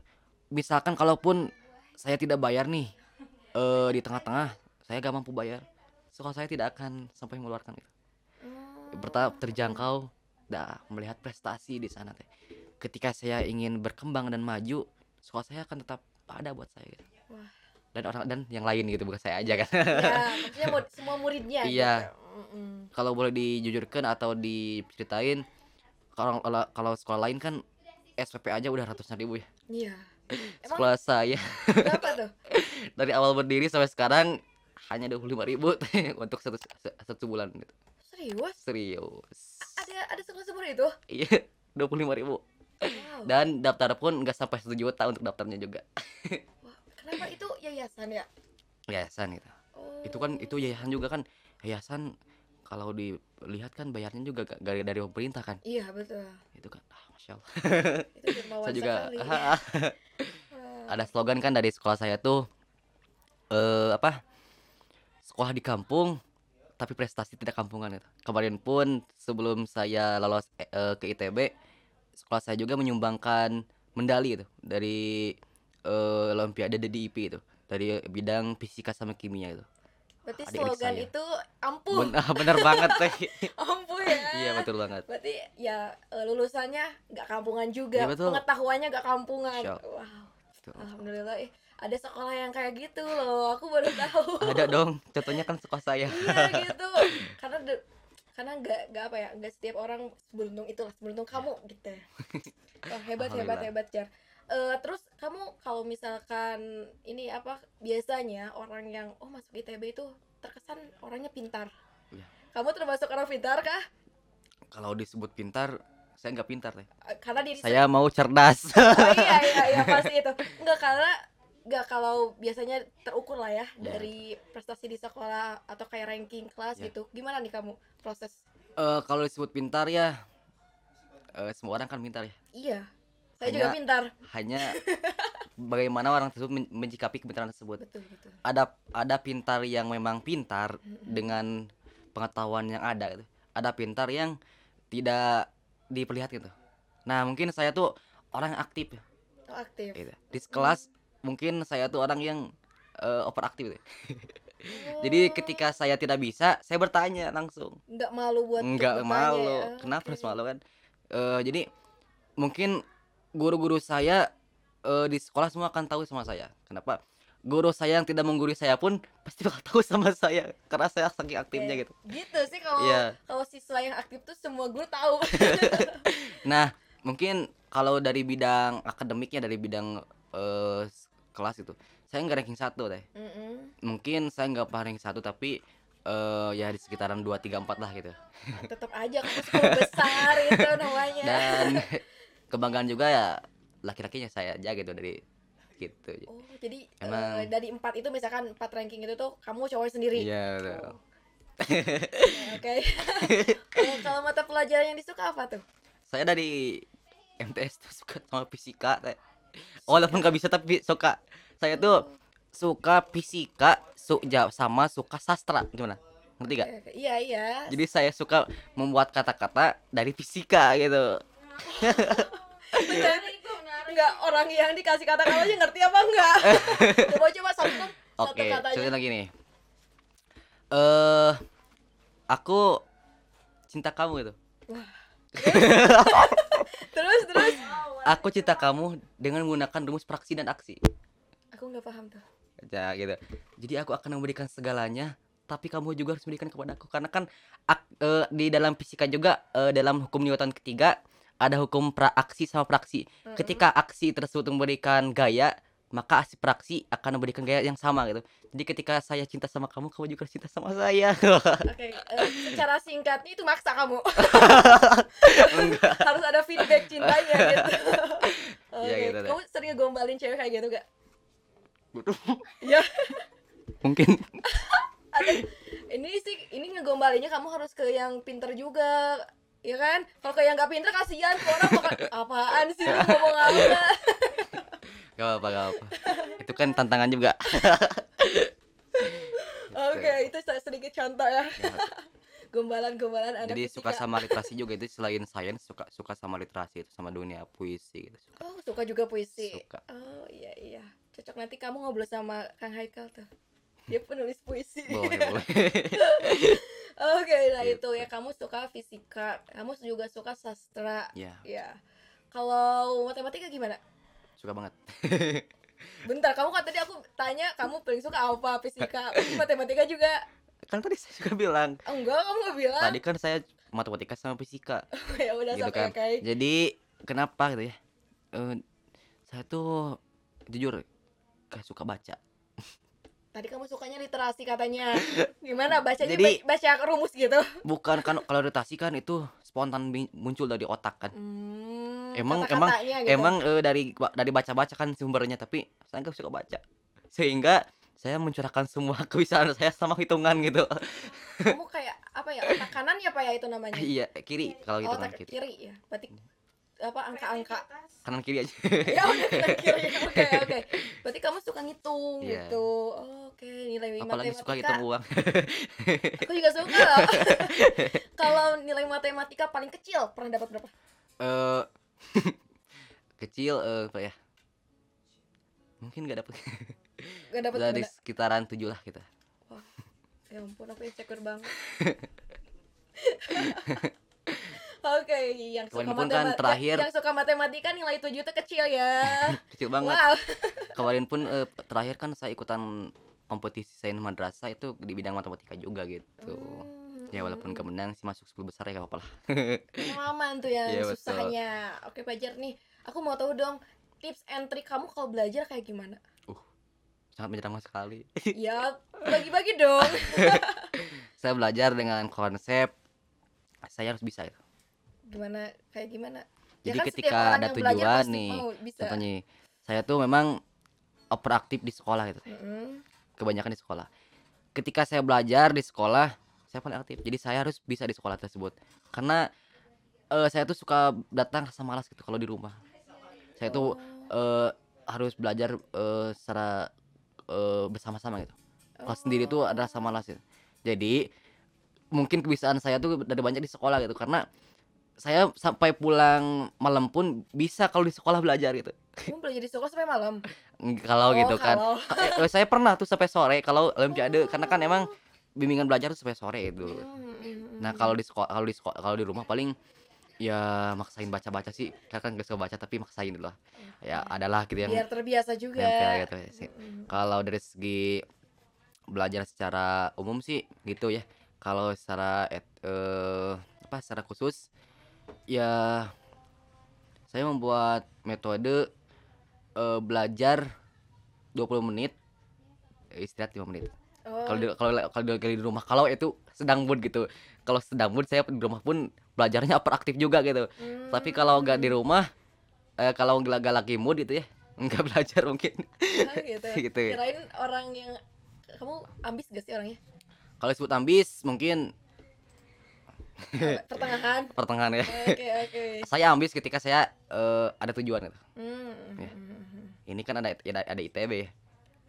misalkan kalaupun saya tidak bayar nih eh di tengah-tengah saya gak mampu bayar sekolah saya tidak akan sampai mengeluarkan itu Hmm. pertama terjangkau dah melihat prestasi di sana teh ketika saya ingin berkembang dan maju sekolah saya akan tetap ada buat saya gitu. Wah. dan orang dan yang lain gitu bukan saya aja kan Ya, maksudnya semua muridnya Iya. gitu. Kalau boleh dijujurkan atau diceritain kalau kalau- sekolah lain kan SPP aja udah ratusan ribu ya Iya. Emang sekolah saya berapa tuh? dari awal berdiri sampai sekarang hanya dua puluh ribu untuk satu satu bulan gitu. Serius? serius Ada ada sekolah seumur itu? iya dua puluh ribu Wow. dan daftar pun nggak sampai satu juta untuk daftarnya juga Wah, kenapa itu yayasan ya? yayasan gitu Oh. itu kan itu yayasan juga kan yayasan kalau dilihat kan bayarnya juga gak dari dari pemerintah kan? Iya betul. itu kan ah, masya allah. Itu saya juga ah, ada slogan kan dari sekolah saya tuh eh apa sekolah di kampung tapi prestasi tidak kampungan itu kemarin pun sebelum saya lolos eh, eh, ke ITB sekolah saya juga menyumbangkan medali itu dari eh, olimpiade di IP itu. Dari bidang fisika sama kimia itu Berarti adik-adik slogan saya. itu ampuh, bener, bener banget teh ampuh ya. iya betul banget Berarti ya eh, lulusannya nggak kampungan juga, Iya, betul. pengetahuannya nggak kampungan. Syok. Wow, Betul. alhamdulillah. Eh, ada sekolah yang kayak gitu loh, aku baru tahu. ada dong contohnya kan sekolah saya iya gitu, karena de- karena nggak nggak apa ya, nggak setiap orang seberuntung itulah, seberuntung kamu gitu. ya. Wah, hebat hebat Alhamdulillah. hebat Jar. Eh, terus kamu kalau misalkan ini apa biasanya orang yang oh masuk ITB itu terkesan orangnya pintar. Iya. Kamu termasuk orang pintar kah? kalau disebut pintar saya nggak pintar teh Eh, Karena diri saya mau cerdas Oh, iya iya iya pasti itu. Enggak karena enggak kalau biasanya terukur lah ya Iya. dari prestasi di sekolah atau kayak ranking kelas Iya. gitu. Gimana nih kamu proses? Eh, kalau disebut pintar ya eh, semua orang kan pintar ya Iya. Saya juga Hanya- pintar. hanya bagaimana orang tersebut men- mencikapi kepintaran tersebut Betul betul. ada ada pintar yang memang pintar Mm-mm. dengan pengetahuan yang ada gitu. ada pintar yang tidak diperlihat gitu nah mungkin saya tuh orang aktif Oh, aktif. gitu. di kelas mungkin saya tuh orang yang eh, overaktif gitu. jadi Oh, ketika saya tidak bisa saya bertanya langsung nggak malu buat untuk nggak bertanya malu ya. kenapa Oke. harus malu kan Eh, jadi mungkin guru-guru saya eh, di sekolah semua akan tahu sama saya kenapa guru saya yang tidak menggurui saya pun pasti bakal tahu sama saya karena saya saking aktifnya Oke. gitu Gitu sih kalau Iya. kalau siswa yang aktif tuh semua guru tahu. nah mungkin kalau dari bidang akademiknya dari bidang s- kelas itu saya nggak ranking satu deh Mm-mm. mungkin saya nggak pernah ranking satu tapi eh, ya di sekitaran dua tiga empat lah gitu tetap aja kamu besar itu namanya dan kebanggaan juga ya laki-lakinya saya aja gitu dari gitu. Oh jadi eh, Emang- dari empat itu misalkan empat ranking itu tuh kamu cowok sendiri? Iya betul. Oh. oke. Eh, kalau mata pelajaran yang disuka apa tuh? Saya dari MTS tuh suka sama fisika teh walaupun nggak bisa tapi suka. Saya tuh suka fisika su sama suka sastra. Gimana? Ngerti gak iya iya. Jadi saya suka membuat kata-kata dari fisika gitu Enggak orang yang dikasih kata-kata aja ngerti apa enggak? coba coba satu satu kata contohnya lagi nih. Eh aku cinta kamu gitu. Terus terus. aku cinta kamu dengan menggunakan rumus praksi dan aksi. Aku nggak paham tuh. ya gitu. Jadi aku akan memberikan segalanya tapi kamu juga harus memberikan kepadaku karena kan ak- eh, di dalam fisika juga eh, dalam hukum Newton ketiga ada hukum praaksi sama praksi. Mm-mm. ketika aksi tersebut memberikan gaya maka aksi praksi akan memberikan gaya yang sama gitu. Jadi ketika saya cinta sama kamu kamu juga cinta sama saya. Oke, eh, secara singkatnya itu maksa kamu. Harus ada feedback cintanya gitu. Oke, Iya, gitu kamu sering ngegombalin cewek kayak gitu gak? Ya, mungkin. Ada. Ini sih ini ngegombalinnya kamu harus ke yang pinter juga ya kan? Kalau ke yang nggak pinter kasihan. Orang bakal apaan sih lu ngomong apa? Gak apa gak apa itu kan tantangan juga. Oke itu se- sedikit contoh ya. Gombalan-gombalan anak jadi suka sama literasi juga itu selain sains suka suka sama literasi itu sama dunia puisi gitu suka. Oh suka juga puisi. Suka. oh iya iya. Cocok nanti kamu ngobrol sama Kang Haikal tuh dia penulis puisi. Boleh boleh. Oke nah Gitu. itu ya. kamu suka fisika kamu juga suka sastra. Ya ya kalau matematika gimana? Suka banget. Bentar kamu kan tadi aku tanya kamu paling suka apa fisika? Matematika juga. Kan tadi saya juga bilang. Oh, enggak kamu nggak bilang. Tadi kan saya matematika sama fisika. Ya udah gitu kan. oke jadi kenapa gitu ya? Eh, saya tuh jujur gak suka baca tadi kamu sukanya literasi katanya. Gimana bacanya Jadi- ba- baca rumus gitu? Bukan kan kalau literasi kan itu spontan muncul dari otak kan. Hmm, Emang- kata-katanya gitu. emang eh, dari dari baca-baca kan sumbernya tapi saya nggak suka baca. Sehingga saya mencurahkan semua kebiasaan saya sama hitungan gitu. Kamu kayak apa ya otak kanan ya pak ya itu namanya? Iya kiri kalau gitu oh, kan otak kiri. kiri ya berarti apa angka-angka. Kanan kiri aja. Ya udah kanan kiri oke. Oke berarti kamu suka ngitung Iya. gitu. Oh, oke nilai apalagi matematika. suka hitung uang. Aku juga suka. Loh kalau nilai matematika paling kecil pernah dapat berapa? Eh kecil eh apa ya? Mungkin nggak dapet. Gak dapat dari sekitaran tujuh lah kita. Ya ampun aku insecure banget Oke, yang suka Kemarin pun kan matematika, terakhir- yang suka matematika nilai 7 itu kecil ya. kecil banget wow. kemarin pun eh, terakhir kan saya ikutan kompetisi sains madrasah itu di bidang matematika juga gitu Hmm, ya walaupun hmm. gak menang sih masuk 10 besar ya gak apa-apa lah pengalaman tuh yang betul. susahnya. Oke, Pajar nih, aku mau tahu dong tips and trick kamu kalau belajar kayak gimana? sangat menyenangkan sekali ya, bagi-bagi dong. saya belajar dengan konsep saya harus bisa itu Gimana kayak gimana? Jadi kan setiap ketika ada tujuan nih, mau bisa. contohnya saya tuh memang overaktif di sekolah gitu Mm-mm. kebanyakan di sekolah ketika saya belajar di sekolah saya paling aktif jadi saya harus bisa di sekolah tersebut karena eh, saya tuh suka datang rasa malas gitu kalau di rumah saya tuh eh, harus belajar eh, secara eh, bersama-sama gitu kalau sendiri tuh ada rasa malas gitu. jadi mungkin kebiasaan saya tuh dari banyak di sekolah gitu karena saya sampai pulang malam pun bisa kalau di sekolah belajar gitu. Kamu belajar di sekolah sampai malam. kalau Oh, gitu kan. kalau. Eh, eh, saya pernah tuh sampai sore kalau olimpiade karena kan emang bimbingan belajar tuh sampai sore itu. Hmm, hmm, nah hmm. kalau di sekolah kalau di sekolah kalau di rumah paling ya maksain baca-baca sih. Karena kan gak suka baca tapi maksain dulu lah. Ya adalah gitu yang biar terbiasa juga. nempel gitu kalau dari segi belajar secara umum sih gitu ya. Kalau secara et- eh, apa secara khusus ya Saya membuat metode eh, belajar 20 menit, istirahat 5 menit. Oh, Kalau di kalau kalau di, rumah kalau itu sedang mood gitu. Kalau sedang mood saya di rumah pun belajarnya beraktif juga gitu. Tapi kalau nggak di hmm. rumah eh, kalau nggak lagi mood gitu ya, nggak belajar mungkin. Ah, gitu. gitu. Kirain orang yang kamu ambis gak sih orangnya? Kalau disebut ambis mungkin Pertengahan. pertengahan ya. Oke, oke. Saya ambis ketika saya eh, ada tujuan gitu. Hmm. Ya. hmm. Ini kan ada ada, ada ITB ya.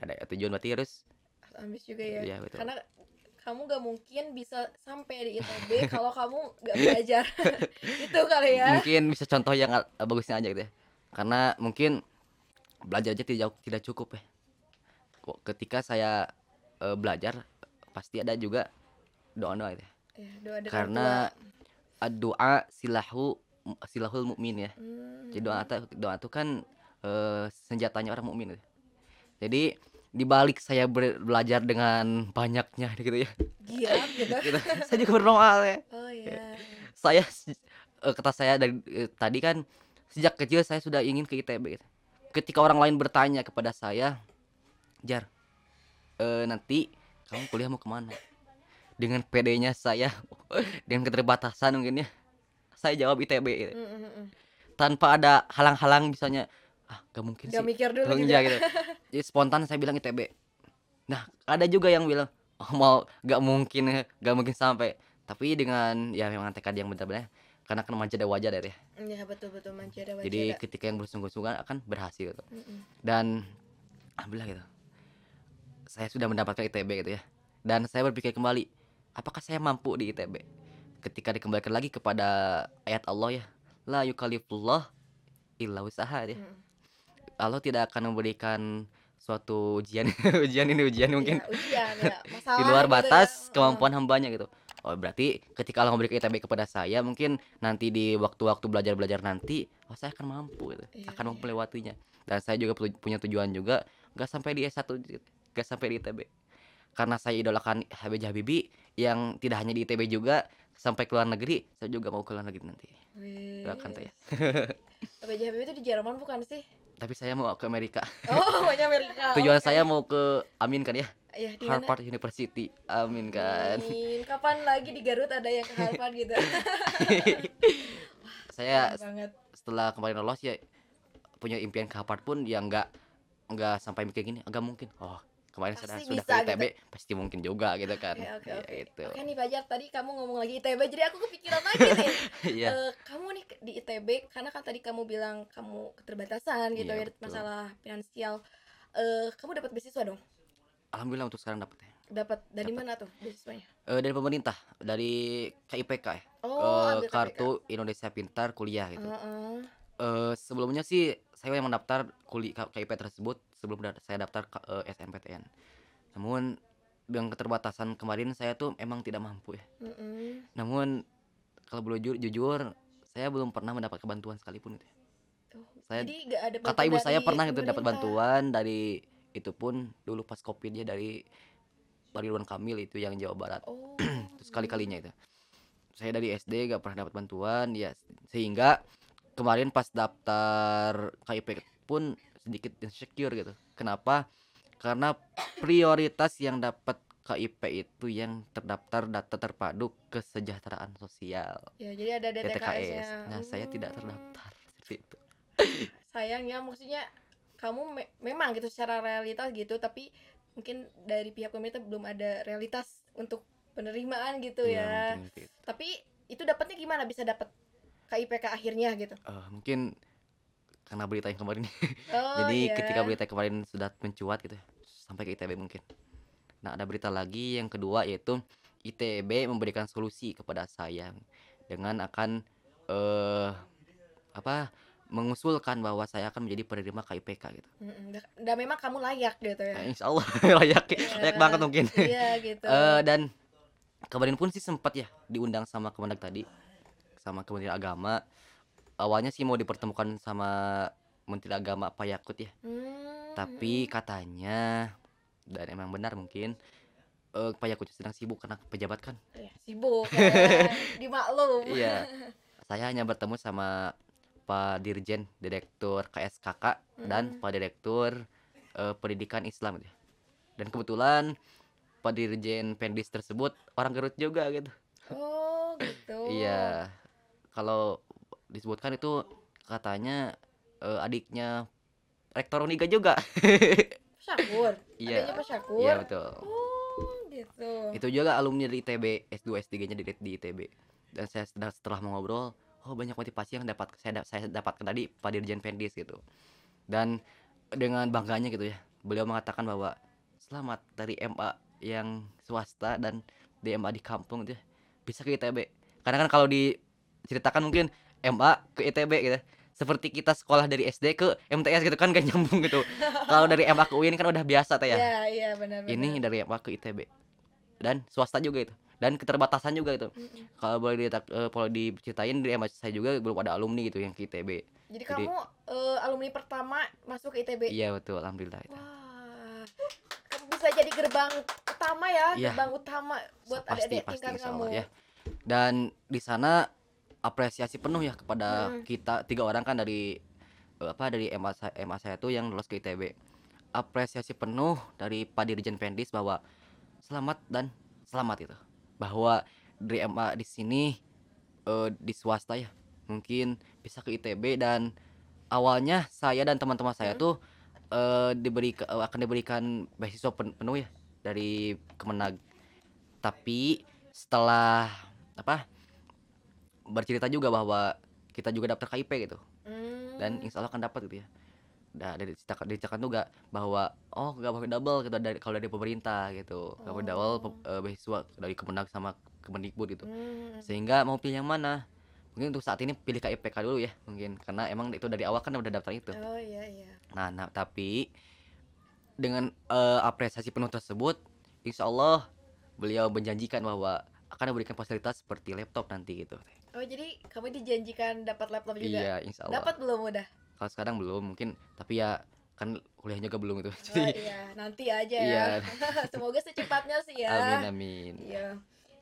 Ada tujuan berarti harus Ambis juga ya. Iya, betul. Karena kamu gak mungkin bisa sampai di ITB kalau kamu gak belajar. Itu kali ya. mungkin bisa contoh yang al- bagusnya aja gitu ya. Karena mungkin belajar aja tidak tidak cukup ya. Kok Ketika saya eh, belajar pasti ada juga doa-doa gitu ya. Ya, doa dari Karena doa silahu silahul mukmin ya. Hmm. Jadi doa doa itu kan eh, senjatanya orang mukmin gitu. Jadi di balik saya belajar dengan banyaknya gitu ya. Giat gitu. gitu. saya juga berdoa ya. Oh iya. Saya eh, kata saya dari eh, tadi kan sejak kecil saya sudah ingin ke ITB gitu. Ketika orang lain bertanya kepada saya, Jar, eh, nanti kamu kuliah mau ke mana? Dengan PD-nya saya, dengan keterbatasan mungkin ya, saya jawab ITB gitu. Hmm, hmm, hmm. tanpa ada halang-halang misalnya, ah gak mungkin Gak sih. mikir dulu gitu. iya gitu. Jadi spontan saya bilang ITB. Nah, ada juga yang bilang, oh mau gak mungkin, gak mungkin sampai. Tapi dengan ya memang tekad yang benar-benar, karena kan manja ada wajah dari ya. Iya betul betul mancada Jadi ketika yang bersungguh-sungguh akan berhasil gitu. Mm-mm. Dan alhamdulillah gitu. Saya sudah mendapatkan ITB gitu ya. Dan saya berpikir kembali, apakah saya mampu di ITB? Ketika dikembalikan lagi kepada ayat Allah ya, la yukallifullah illa usaha ya. Mm. Allah tidak akan memberikan suatu ujian ujian ini ujian mungkin Ya, ujian ya, masalah di luar gitu ya. batas Heeh. kemampuan hambanya gitu. Oh berarti ketika Allah memberikan ITB kepada saya mungkin nanti di waktu-waktu belajar-belajar nanti oh saya akan mampu gitu. Iya, akan mampu iya. melewatinya. Dan saya juga pu- punya tujuan juga gak sampai di S1 gitu, gak sampai di ITB. Karena saya idolakan HB Habibie yang tidak hanya di ITB juga sampai ke luar negeri, saya juga mau ke luar negeri nanti. Wih. Doakan tuh ya. Itu di Jerman bukan sih? Tapi saya mau ke Amerika. Oh, maunya Amerika. Tujuan Oke. saya mau ke Amin kan ya. Iya, di mana? Harvard University. Amin kan. Amin. Kapan lagi di Garut ada yang ke Harvard gitu? saya Keren banget. setelah kemarin lolos ya punya impian ke Harvard pun ya nggak nggak sampai mikir gini agak mungkin oh kemarin Pasti sudah bisa ke ITB pasti mungkin juga gitu kan Oke, oke, Ya, oke. gitu Oke nih Fajar, tadi kamu ngomong lagi ITB, jadi aku kepikiran lagi nih. Iya. Eh, kamu nih di ITB, karena kan tadi kamu bilang kamu keterbatasan gitu Iya, ya, betul. masalah finansial. Eh, kamu dapat beasiswa dong? alhamdulillah untuk sekarang dapat ya Dapat dari Dapat. mana tuh beasiswanya? Eh, dari pemerintah dari KIPK ya Oh, Eh, ambil KPK. kartu Indonesia Pintar kuliah gitu Heeh. Eh, sebelumnya sih saya yang mendaftar kuliah KIP tersebut sebelum saya daftar ke eh, SNPTN namun dengan keterbatasan kemarin saya tuh emang tidak mampu ya Mm-mm. Namun kalau boleh jujur, jujur saya belum pernah mendapat bantuan sekalipun gitu. ya. Saya jadi nggak ada kata ibu saya pernah gitu dapat bantuan dari itu pun dulu pas covid ya dari Ridwan Kamil itu yang Jawa Barat. Oh. Terus kali-kalinya itu. Saya dari SD gak pernah dapat bantuan ya sehingga kemarin pas daftar KIP pun sedikit insecure gitu. Kenapa? Karena prioritas yang dapat KIP itu yang terdaftar data terpadu kesejahteraan sosial. Ya, jadi ada. DTKS. Nah, saya tidak Hmm. terdaftar seperti itu. sayangnya maksudnya kamu me- memang gitu secara realitas gitu tapi mungkin dari pihak pemerintah belum ada realitas untuk penerimaan gitu Iya, ya mungkin seperti itu. tapi itu dapatnya gimana bisa dapat KIPK akhirnya gitu Eh, mungkin karena berita yang kemarin. oh Jadi iya. ketika berita yang kemarin sudah mencuat gitu sampai ke ITB mungkin. Nah, ada berita lagi yang kedua yaitu ITB memberikan solusi kepada saya dengan akan eh apa mengusulkan bahwa saya akan menjadi penerima KIPK gitu. Dan, dan memang kamu layak gitu ya Nah, insya Allah layak layak Iya. banget mungkin. iya gitu Eh, dan kemarin pun sih sempat ya diundang sama Kemendag tadi sama Kementerian Agama. Awalnya sih mau dipertemukan sama Menteri Agama Pak Yakut ya. Hmm, Tapi mm-mm. katanya dan emang benar mungkin eh Pak Yakut sedang sibuk karena pejabat kan. Ya, sibuk ya. dimaklum Iya. Saya hanya bertemu sama Pak Dirjen Direktur KSKK dan Mm-mm. Pak Direktur eh, Pendidikan Islam gitu. Dan kebetulan Pak Dirjen Pendis tersebut orang Garut juga gitu. Oh, gitu. Iya, kalau disebutkan itu katanya eh, adiknya Rektor Uniga juga. Syakur. Iya. Pak Syakur. Iya betul. Oh, gitu. Itu juga alumni dari ITB, S2 S3-nya di, di ITB. Dan saya setelah, setelah mengobrol, oh banyak motivasi yang dapat saya da- saya dapatkan tadi Pak Dirjen Pendis gitu. Dan dengan bangganya gitu ya, beliau mengatakan bahwa selamat dari MA yang swasta dan di MA di kampung itu ya, bisa ke ITB. Karena kan kalau diceritakan mungkin MA ke ITB gitu. Seperti kita sekolah dari SD ke MTS gitu kan gak nyambung gitu. Kalau dari MA ke UIN kan udah biasa teh ya Iya, iya benar benar. ini dari MA ke ITB dan swasta juga itu dan keterbatasan juga itu Mm-mm. kalau boleh ditak- eh, kalau diceritain di MA saya juga belum ada alumni gitu yang ke ITB Jadi, Jadi- kamu eh, alumni pertama masuk ke ITB. iya betul alhamdulillah itu. Wah. Kamu bisa jadi gerbang utama ya, Iya. gerbang utama buat adik-adik tingkat kamu. Ya dan di sana apresiasi penuh ya kepada Mm. kita tiga orang kan dari eh, apa dari MA saya, MA saya tuh yang lulus ke ITB apresiasi penuh dari Pak Dirjen Pendis bahwa selamat dan selamat itu bahwa dari MA di sini eh, di swasta ya mungkin bisa ke ITB dan awalnya saya dan teman-teman saya Hmm. tuh eh, diberi eh, akan diberikan beasiswa pen- penuh ya dari Kemenag tapi setelah apa bercerita juga bahwa kita juga daftar KIP gitu Hmm. dan insya Allah akan dapat gitu ya Nah, dari diceritakan, juga bahwa oh gak boleh double gitu dari kalau dari pemerintah gitu gak boleh double Oh. pe- eh, beasiswa dari Kemenag sama Kemendikbud gitu Hmm. sehingga mau pilih yang mana mungkin untuk saat ini pilih KIPK dulu ya mungkin karena emang itu dari awal kan udah daftar itu Oh iya iya. nah, nah tapi dengan eh, apresiasi penuh tersebut insya Allah beliau menjanjikan bahwa akan memberikan fasilitas seperti laptop nanti gitu Oh jadi kamu dijanjikan dapat laptop juga? iya insya Allah Dapat belum udah? kalau sekarang belum mungkin tapi ya kan kuliah juga belum itu Oh jadi iya, nanti aja iya ya. Semoga secepatnya sih ya. amin amin Iya.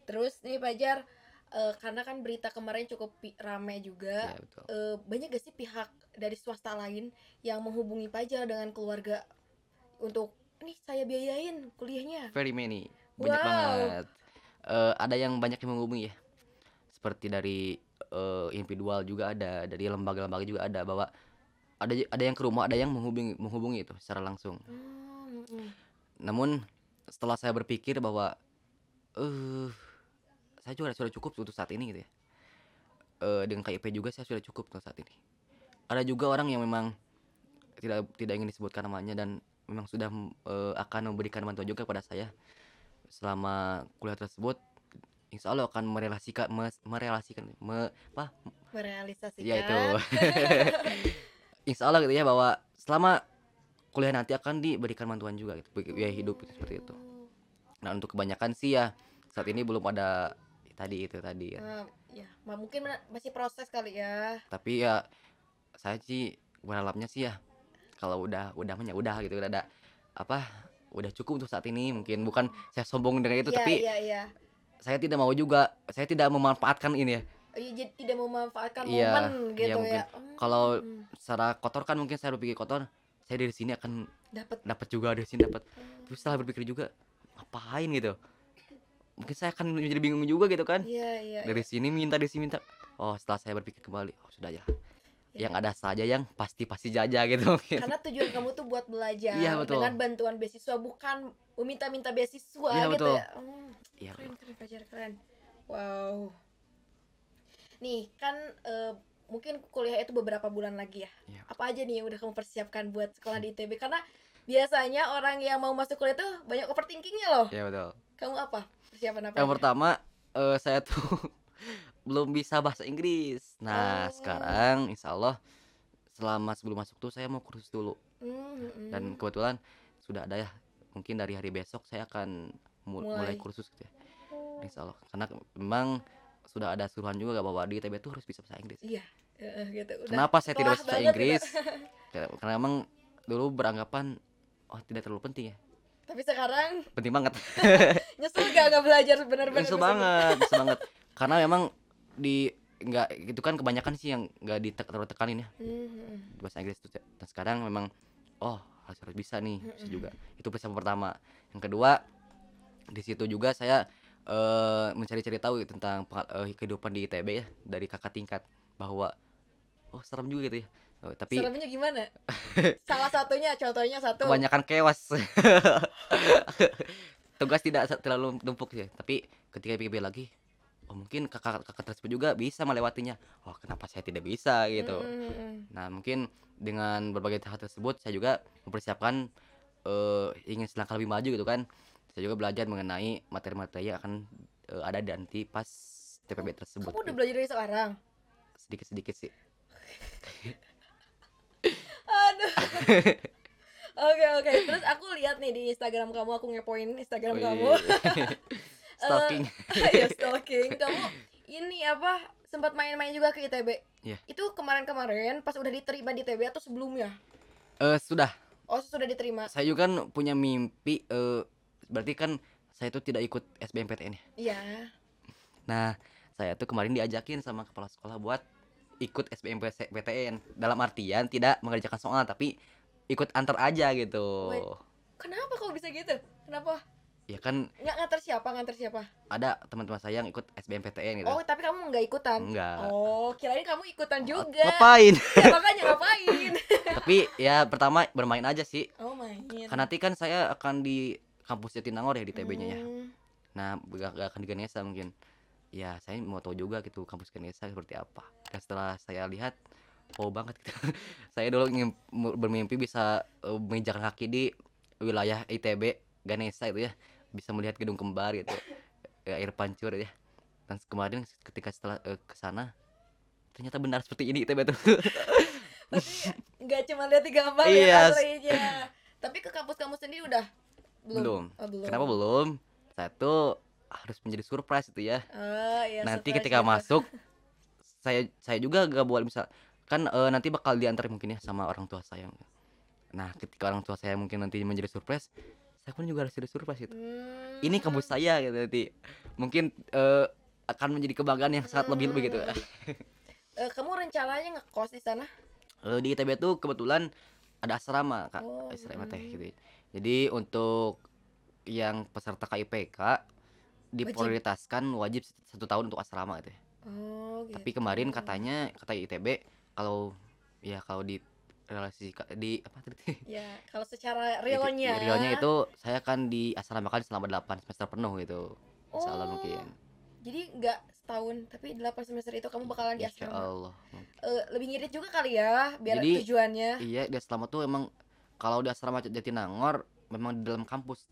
Terus nih Pajar, eh, karena kan berita kemarin cukup rame juga. ya betul eh, banyak gak sih pihak dari swasta lain yang menghubungi Pajar dengan keluarga untuk nih saya biayain kuliahnya. very many banyak Wow. banget Eh, ada yang banyak yang menghubungi ya seperti dari eh, individual juga ada dari lembaga-lembaga juga ada bahwa ada ada yang ke rumah ada yang menghubungi menghubungi itu secara langsung. Hmm, mm, namun setelah saya berpikir bahwa eh saya juga sudah cukup untuk saat ini gitu ya. Eh, dengan KIP juga saya sudah cukup untuk saat ini. Ada juga orang yang memang tidak tidak ingin disebutkan namanya dan memang sudah eh, akan memberikan bantuan juga kepada saya selama kuliah tersebut insya Allah akan merelasikan mes- merelasikan me, apa merealisasikan. ya itu insya Allah gitu ya bahwa selama kuliah nanti akan diberikan bantuan juga gitu biaya hidup gitu, seperti itu nah untuk kebanyakan sih ya saat ini belum ada tadi itu tadi ya ya, mungkin masih proses kali ya. tapi ya saya sih berharapnya sih ya kalau udah udah ya udah gitu udah ada apa udah cukup untuk saat ini mungkin bukan saya sombong dengan itu Iya, tapi iya, iya. Saya tidak mau juga saya tidak memanfaatkan ini ya Oh, iya, jadi tidak memanfaatkan Iya, momen iya, gitu mungkin. ya. Hmm, Kalau- hmm, secara kotor kan mungkin saya berpikir kotor saya dari sini akan dapat. dapat juga dari sini dapat Hmm, terus setelah berpikir juga ngapain gitu mungkin saya akan menjadi bingung juga gitu kan Iya, iya. dari sini minta dari sini minta oh setelah saya berpikir kembali oh sudah ya iya. Yang ada saja yang pasti pasti jaja gitu mungkin Karena tujuan kamu tuh buat belajar Iya, betul. dengan bantuan beasiswa bukan meminta-minta beasiswa Iya, gitu betul. ya. Hmm. Iya, keren keren Fajar keren wow nih kan eh, mungkin kuliah itu beberapa bulan lagi ya Iya. apa aja nih yang udah kamu persiapkan buat sekolah di ITB karena biasanya orang yang mau masuk kuliah tuh banyak overthinkingnya loh ya betul kamu apa persiapan apa yang aja? pertama eh, saya tuh belum bisa bahasa Inggris nah Oh. sekarang insya Allah selama sebelum masuk tuh saya mau kursus dulu Hmm, hmm, dan hmm. kebetulan sudah ada ya mungkin dari hari besok saya akan mu- Mulai. mulai. kursus gitu ya insya Allah karena memang sudah ada suruhan juga bahwa di ITB tuh harus bisa bahasa Inggris iya gitu udah kenapa saya tidak bisa bahasa Inggris gitu. Karena emang dulu beranggapan oh tidak terlalu penting ya tapi sekarang penting banget nyesel gak nggak belajar benar-benar Nyesel banget nyesel banget karena memang di nggak itu kan kebanyakan sih yang nggak ditek terlalu tekanin ya Mhm. di bahasa Inggris tuh dan sekarang memang oh harus harus bisa nih bisa Mhm. juga itu persiapan pertama yang kedua di situ juga saya eh mencari-cari tahu tentang eh, kehidupan di ITB ya dari kakak tingkat bahwa oh serem juga gitu ya Oh, tapi Seremnya gimana? Salah satunya, contohnya satu. kebanyakan kewas tugas tidak terlalu numpuk sih tapi ketika pikir lagi oh mungkin kakak kakak tersebut juga bisa melewatinya oh kenapa saya tidak bisa gitu Mhm. nah mungkin dengan berbagai hal tersebut saya juga mempersiapkan eh, ingin selangkah lebih maju gitu kan saya juga belajar mengenai materi-materi yang akan eh, ada nanti pas TPB tersebut Kamu udah gitu. belajar dari sekarang? sedikit-sedikit sih Aduh. Oke oke. Terus aku lihat nih di Instagram kamu, aku ngepoin Instagram Wih. kamu. stalking ya stalking. Kamu ini apa? Sempat main-main juga ke ITB. Iya. Itu kemarin-kemarin pas udah diterima di ITB atau sebelumnya? Eh, sudah Oh, sudah diterima. saya juga kan punya mimpi eh berarti kan saya itu tidak ikut SBMPTN ya Iya. Nah, saya tuh kemarin diajakin sama kepala sekolah buat ikut SBMPTN dalam artian tidak mengerjakan soal tapi ikut antar aja gitu. Wait. Kenapa kau bisa gitu? Kenapa? Ya kan Nggak nganter siapa? Nganter siapa? ada teman-teman saya yang ikut SBMPTN gitu. Oh, tapi kamu nggak ikutan? Enggak. Oh, kirain kamu ikutan juga. Ngapain? Ya makanya ngapain? tapi ya pertama bermain aja sih. Oh main. Kan nanti kan saya akan di kampus Jatinangor ya di TB-nya ya. Hmm. Nah, gak, gak akan di Ganesha mungkin. Ya, saya mau tahu juga gitu kampus Ganesha seperti apa. Dan setelah saya lihat, oh banget gitu. saya dulu bermimpi bisa eh, menginjakan kaki di wilayah ITB Ganesha itu ya. Bisa melihat gedung kembar gitu. Ya, air pancur ya. Dan kemarin ketika setelah eh, ke sana ternyata benar seperti ini ITB tuh. Tapi nggak cuma lihat di gambar Iya. ya aslinya. Tapi ke kampus kamu sendiri udah belum? Belum. Oh, belum. Kenapa belum? Saya tuh harus menjadi surprise itu ya. Oh, iya, nanti ketika gitu. masuk saya saya juga gak boleh misal kan eh, nanti bakal diantar mungkin ya sama orang tua saya nah ketika orang tua saya mungkin nanti menjadi surprise saya pun juga harus jadi surprise gitu Hmm. ini kampus saya gitu nanti mungkin eh, akan menjadi kebanggaan yang sangat lebih lebih gitu. Eh, kamu rencananya ngekos di sana? Eh, di ITB tuh kebetulan ada asrama kak Oh, asrama teh gitu jadi untuk yang peserta KIPK diprioritaskan wajib satu tahun untuk asrama gitu. Oh, gitu. Tapi kemarin katanya kata ITB kalau ya kalau di relasi di apa tadi? ya kalau secara Itu- realnya realnya itu saya kan di asramakan selama 8 semester penuh gitu. Insya Allah Oh, mungkin. Jadi nggak setahun, tapi 8 semester itu kamu bakalan di asrama. Allah. Eh, lebih ngirit juga kali ya, biar Jadi, tujuannya. Iya, di asrama tuh emang kalau di asrama Jatinangor memang di dalam kampus.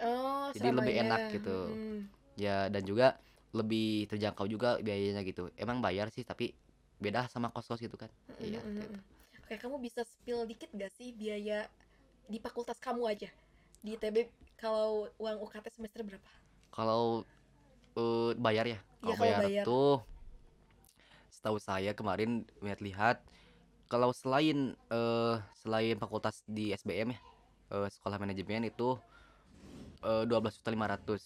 Oh, jadi lebih enak gitu. Hmm. Ya dan juga lebih terjangkau juga biayanya gitu. Emang bayar sih tapi beda sama kos-kos gitu kan. Mm, Iya. mm, gitu. Oke, kamu bisa spill dikit gak sih biaya di fakultas kamu aja? Di ITB kalau uang UKT semester berapa? Kalau eh, bayar ya, Iya, kalau kalau bayar, bayar. tuh setahu saya kemarin lihat-lihat kalau selain eh selain fakultas di SBM ya, eh, sekolah manajemen itu eh 12.500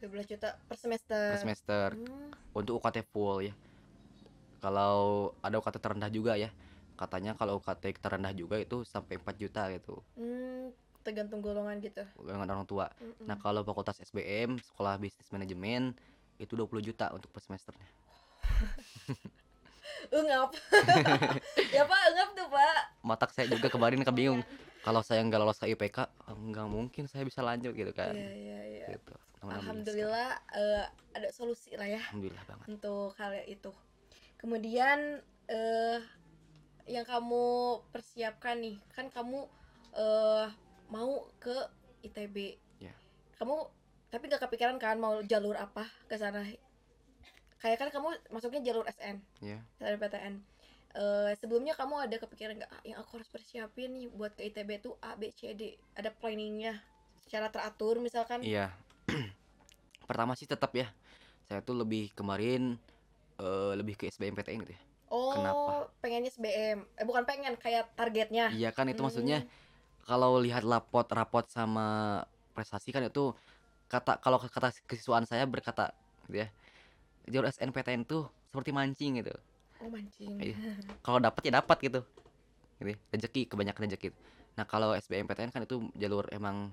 12 juta per semester. per semester Hmm, untuk UKT full ya. Kalau ada UKT terendah juga ya. Katanya kalau UKT terendah juga itu sampai 4 juta gitu hmm, tergantung golongan gitu. dengan orang tua. Mm-mm. Nah, kalau fakultas SBM, sekolah bisnis manajemen itu 20 juta untuk per semesternya. Ungap. ya Pak, ungap tuh Pak. matak saya juga kemarin kebingung kalau saya nggak lolos ke IPK nggak mungkin saya bisa lanjut gitu kan Iya, iya, iya. gitu Alhamdulillah eh, ada solusi lah ya alhamdulillah banget untuk hal itu. Kemudian eh yang kamu persiapkan nih, kan kamu eh mau ke ITB. Ya. Kamu tapi gak kepikiran kan mau jalur apa ke sana? Kayak kan kamu masuknya jalur SN, ya SNPTN. Eh sebelumnya kamu ada kepikiran nggak "Ah, yang aku harus persiapin nih buat ke ITB tuh A B C D, ada planningnya secara teratur misalkan? iya pertama sih tetap ya saya tuh lebih kemarin eh, lebih ke SBMPTN gitu ya Oh, Kenapa? pengennya SBM. Eh bukan pengen, kayak targetnya. iya kan itu Hmm. maksudnya kalau lihat rapot rapot sama prestasi kan itu kata kalau kata kesiswaan saya berkata gitu ya jalur SNPTN tuh seperti mancing gitu Oh, mancing. Iya. kalau dapat ya dapat gitu gitu ya. rezeki kebanyakan rezeki nah kalau SBMPTN kan itu jalur emang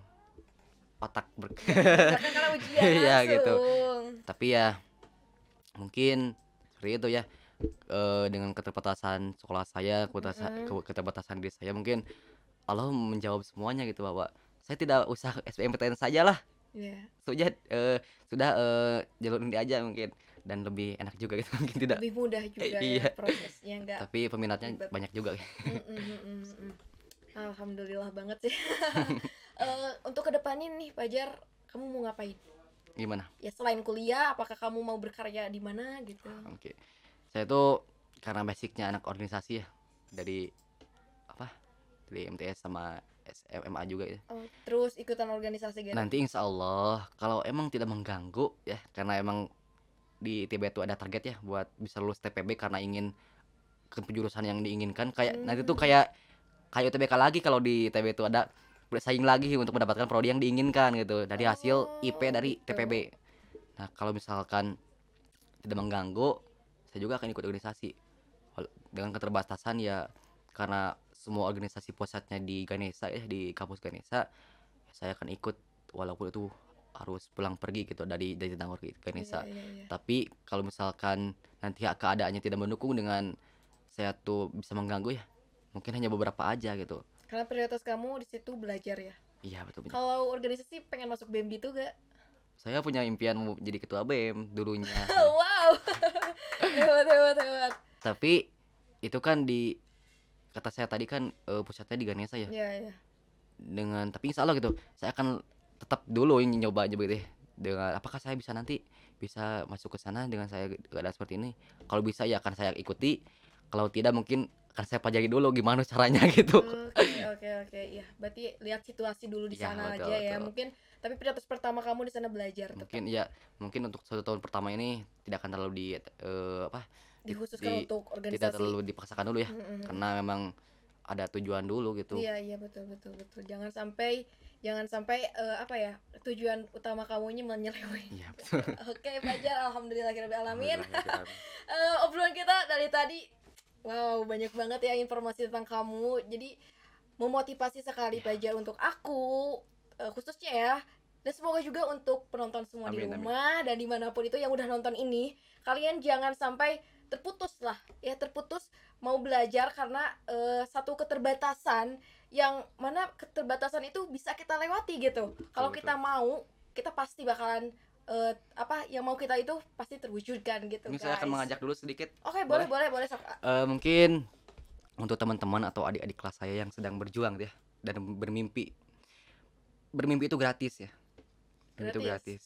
otak ber karena ujian Iya, gitu. tapi ya mungkin seperti itu ya Eh, dengan keterbatasan sekolah saya keterbatasan, keterbatasan diri saya mungkin Allah menjawab semuanya gitu bahwa saya tidak usah SBMPTN saja lah Iya. sudah eh, sudah eh, jalur ini aja mungkin dan lebih enak juga gitu mungkin tidak Lebih mudah juga Iya. ya prosesnya enggak. tapi peminatnya ribet. banyak juga Mm, mm, mm, mm. Alhamdulillah banget sih. Eh, untuk ke depannya nih Pajar, kamu mau ngapain? gimana Ya selain kuliah, apakah kamu mau berkarya di mana gitu? oke saya tuh karena basicnya anak organisasi ya dari apa dari MTS sama SMA juga ya Oh, terus ikutan organisasi gitu. nanti insya Allah kalau emang tidak mengganggu ya karena emang di ITB itu ada target ya buat bisa lulus TPB karena ingin ke penjurusan yang diinginkan kayak nanti tuh Hmm. kayak kayak UTBK lagi kalau di ITB itu ada bersaing lagi untuk mendapatkan prodi yang diinginkan gitu dari hasil IP Oh, dari gitu. TPB nah kalau misalkan tidak mengganggu saya juga akan ikut organisasi dengan keterbatasan ya karena semua organisasi pusatnya di Ganesha ya di kampus Ganesha ya saya akan ikut walaupun itu harus pulang pergi gitu dari dari Tangor ke Ganesha Iya, iya, iya. tapi kalau misalkan nanti keadaannya tidak mendukung dengan saya tuh bisa mengganggu ya mungkin hanya beberapa aja gitu Karena prioritas kamu di situ belajar ya. iya betul betul Kalau organisasi pengen masuk BEM gitu gak? Saya punya impian mau jadi ketua BEM dulunya wow. hebat hebat hebat. tapi itu kan di kata saya tadi kan eh, pusatnya di Ganesha ya Iya iya. dengan tapi insya Allah gitu saya akan tetap dulu ingin nyoba aja gitu ya dengan apakah saya bisa nanti bisa masuk ke sana dengan saya keadaan seperti ini kalau bisa ya akan saya ikuti kalau tidak mungkin saya pelajari dulu gimana caranya gitu Oke oke oke. Ya, berarti lihat situasi dulu di Iya, sana betul, aja ya. betul. Mungkin tapi prioritas pertama kamu di sana belajar tetap mungkin ya mungkin untuk satu tahun pertama ini tidak akan terlalu di eh, apa dikhususkan di- untuk organisasi. tidak terlalu dipaksakan dulu ya Mm, mm, mm. karena memang ada tujuan dulu gitu Iya iya betul betul betul. Jangan sampai jangan sampai eh, apa ya tujuan utama kamunya menyeleweng. iya betul Oke Fajar, alhamdulillahirabbil alamin. Alhamdulillah. Eh, obrolan kita dari tadi wow banyak banget ya informasi tentang kamu. Jadi memotivasi sekali Fajar untuk aku eh, khususnya ya dan semoga juga untuk penonton semua di Amin, amin. rumah dan di mana pun itu yang udah nonton ini kalian jangan sampai terputus lah. Ya terputus mau belajar karena eh, satu keterbatasan yang mana keterbatasan itu bisa kita lewati gitu. Kalau kita mau kita pasti bakalan eh, apa yang mau kita itu pasti terwujudkan gitu ini saya akan guys. mengajak dulu sedikit Oke, boleh, boleh, boleh. Sok. Eh, mungkin untuk teman-teman atau adik-adik kelas saya yang sedang berjuang ya dan bermimpi bermimpi itu gratis ya Mimpi itu Gratis. gratis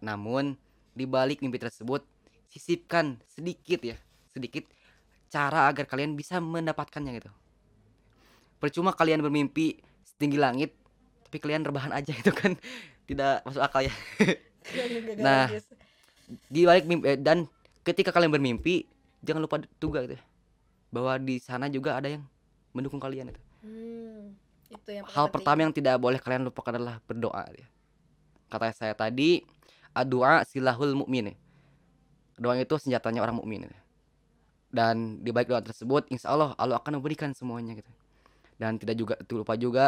namun di balik mimpi tersebut sisipkan sedikit ya sedikit cara agar kalian bisa mendapatkannya gitu percuma kalian bermimpi setinggi langit tapi kalian rebahan aja itu kan tidak masuk akal ya Nah. di balik mimpi eh, dan ketika kalian bermimpi jangan lupa juga gitu ya, bahwa di sana juga ada yang mendukung kalian itu Hmm, itu yang hal penting. pertama yang tidak boleh kalian lupakan adalah berdoa ya. kata saya tadi doa silahul mukmin ya. doa itu senjatanya orang mukmin ya. dan di balik doa tersebut insya Allah Allah akan memberikan semuanya gitu dan tidak juga lupa juga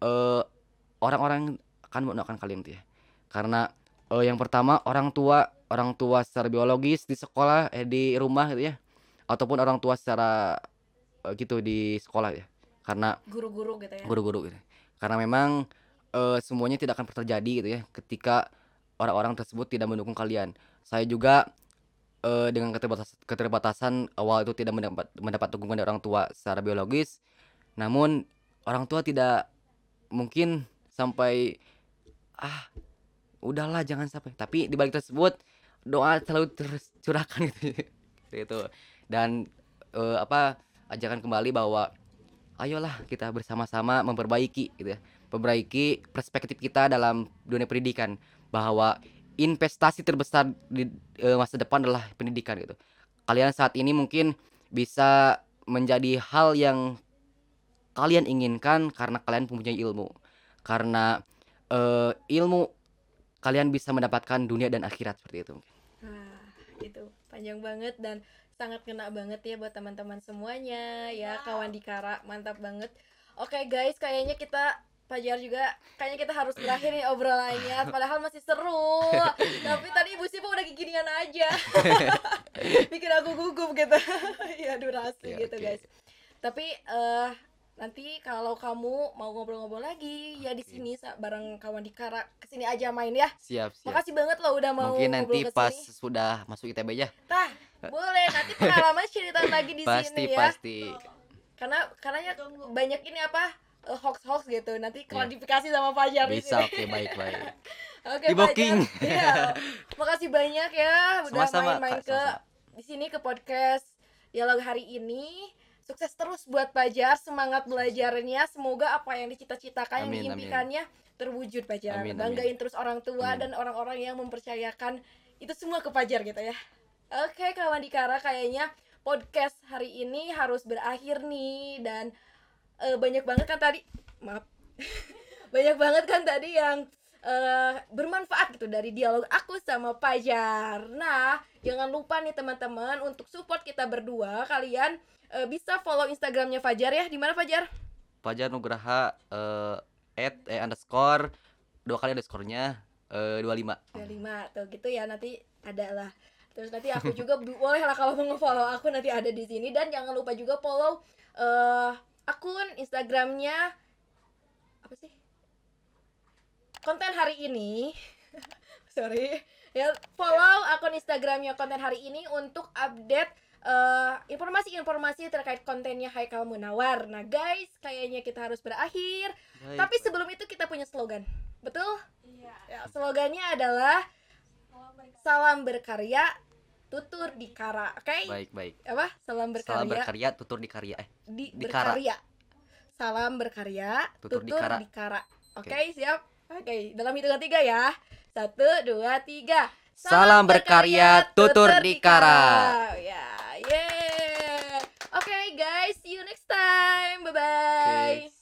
eh, orang-orang akan mendoakan kalian tuh ya karena eh, yang pertama orang tua orang tua secara biologis di sekolah eh di rumah gitu ya ataupun orang tua secara eh, gitu di sekolah ya karena guru-guru gitu ya. guru-guru gitu. Karena memang eh, semuanya tidak akan terjadi gitu ya ketika orang-orang tersebut tidak mendukung kalian. Saya juga eh, dengan keterbatasan, keterbatasan awal itu tidak mendapat mendapat dukungan dari orang tua secara biologis. Namun orang tua tidak mungkin sampai ah udahlah jangan sampai. Tapi di balik tersebut doa selalu tercurahkan gitu. itu. Dan eh, apa ajarkan kembali bahwa ayolah kita bersama-sama memperbaiki gitu ya memperbaiki perspektif kita dalam dunia pendidikan bahwa investasi terbesar di eh, masa depan adalah pendidikan gitu kalian saat ini mungkin bisa menjadi hal yang kalian inginkan karena kalian mempunyai ilmu karena eh, ilmu kalian bisa mendapatkan dunia dan akhirat seperti itu Nah, itu panjang banget dan sangat kena banget ya buat teman-teman semuanya ya. Kawan Dikara mantap banget. Oke guys kayaknya kita Pajar juga kayaknya kita harus berakhir nih obrolannya. Padahal masih seru. Tapi tadi Ibu Sipa udah ginian aja. Bikin aku gugup gitu. Ya durasi Oke, gitu oke. guys. Tapi eh nanti kalau kamu mau ngobrol-ngobrol lagi ya di sini bareng kawan Dikara ke sini aja main ya Siap, siap. makasih banget loh udah mau Mungkin nanti ngobrol pas ke sini. sudah masuk ITB ya. Tah, boleh nanti pengalaman cerita lagi di Pasti, sini ya. pasti. Karena karena ya banyak ini apa eh, hoax-hoax gitu. Nanti Iya. klarifikasi sama Fajar di Bisa, sini. oke, baik, baik. Oke, Di booking. Iya. Makasih banyak ya udah main-main ke di sini ke podcast dialog hari ini. Sukses terus buat Pajar, semangat belajarnya. Semoga apa yang dicita-citakan, yang Amin, amin. diimpikannya terwujud Pajar. Amin, amin. Banggain terus orang tua Amin. dan orang-orang yang mempercayakan itu semua ke Pajar gitu ya. Oke, kawan Dikara kayaknya podcast hari ini harus berakhir nih dan eh, banyak banget kan tadi maaf banyak banget kan tadi yang eh, bermanfaat gitu dari dialog aku sama Pajar. Nah, jangan lupa nih teman-teman untuk support kita berdua kalian eh, bisa follow Instagramnya Fajar ya. Di mana Fajar? Fajar Nugraha eh at eh underscore dua kali underscore-nya eh 25. 25 tuh gitu ya nanti ada lah. Terus nanti aku juga boleh lah kalau mau nge-follow aku nanti ada di sini dan jangan lupa juga follow eh akun Instagramnya apa sih? Konten hari ini. Sorry. Ya, follow akun Instagramnya konten hari ini untuk update eh, informasi-informasi terkait kontennya Haikal Munawar. Nah, guys, kayaknya kita harus berakhir. Baik. Tapi sebelum itu kita punya slogan. Betul? Iya. Ya, slogannya adalah salam berkarya, tutur dikara. Oke? baik, baik. Apa? Salam berkarya, Salam berkarya, tutur di karya. Eh, di dikara. berkarya. Salam berkarya, tutur, Tutur dikara. dikara. Oke, Oke. siap? Oke, dalam hitungan tiga ya. Satu, dua, tiga. Salam berkarya, tutur dikara. Ya, yeah. Oke guys, see you next time. Bye bye. Oke,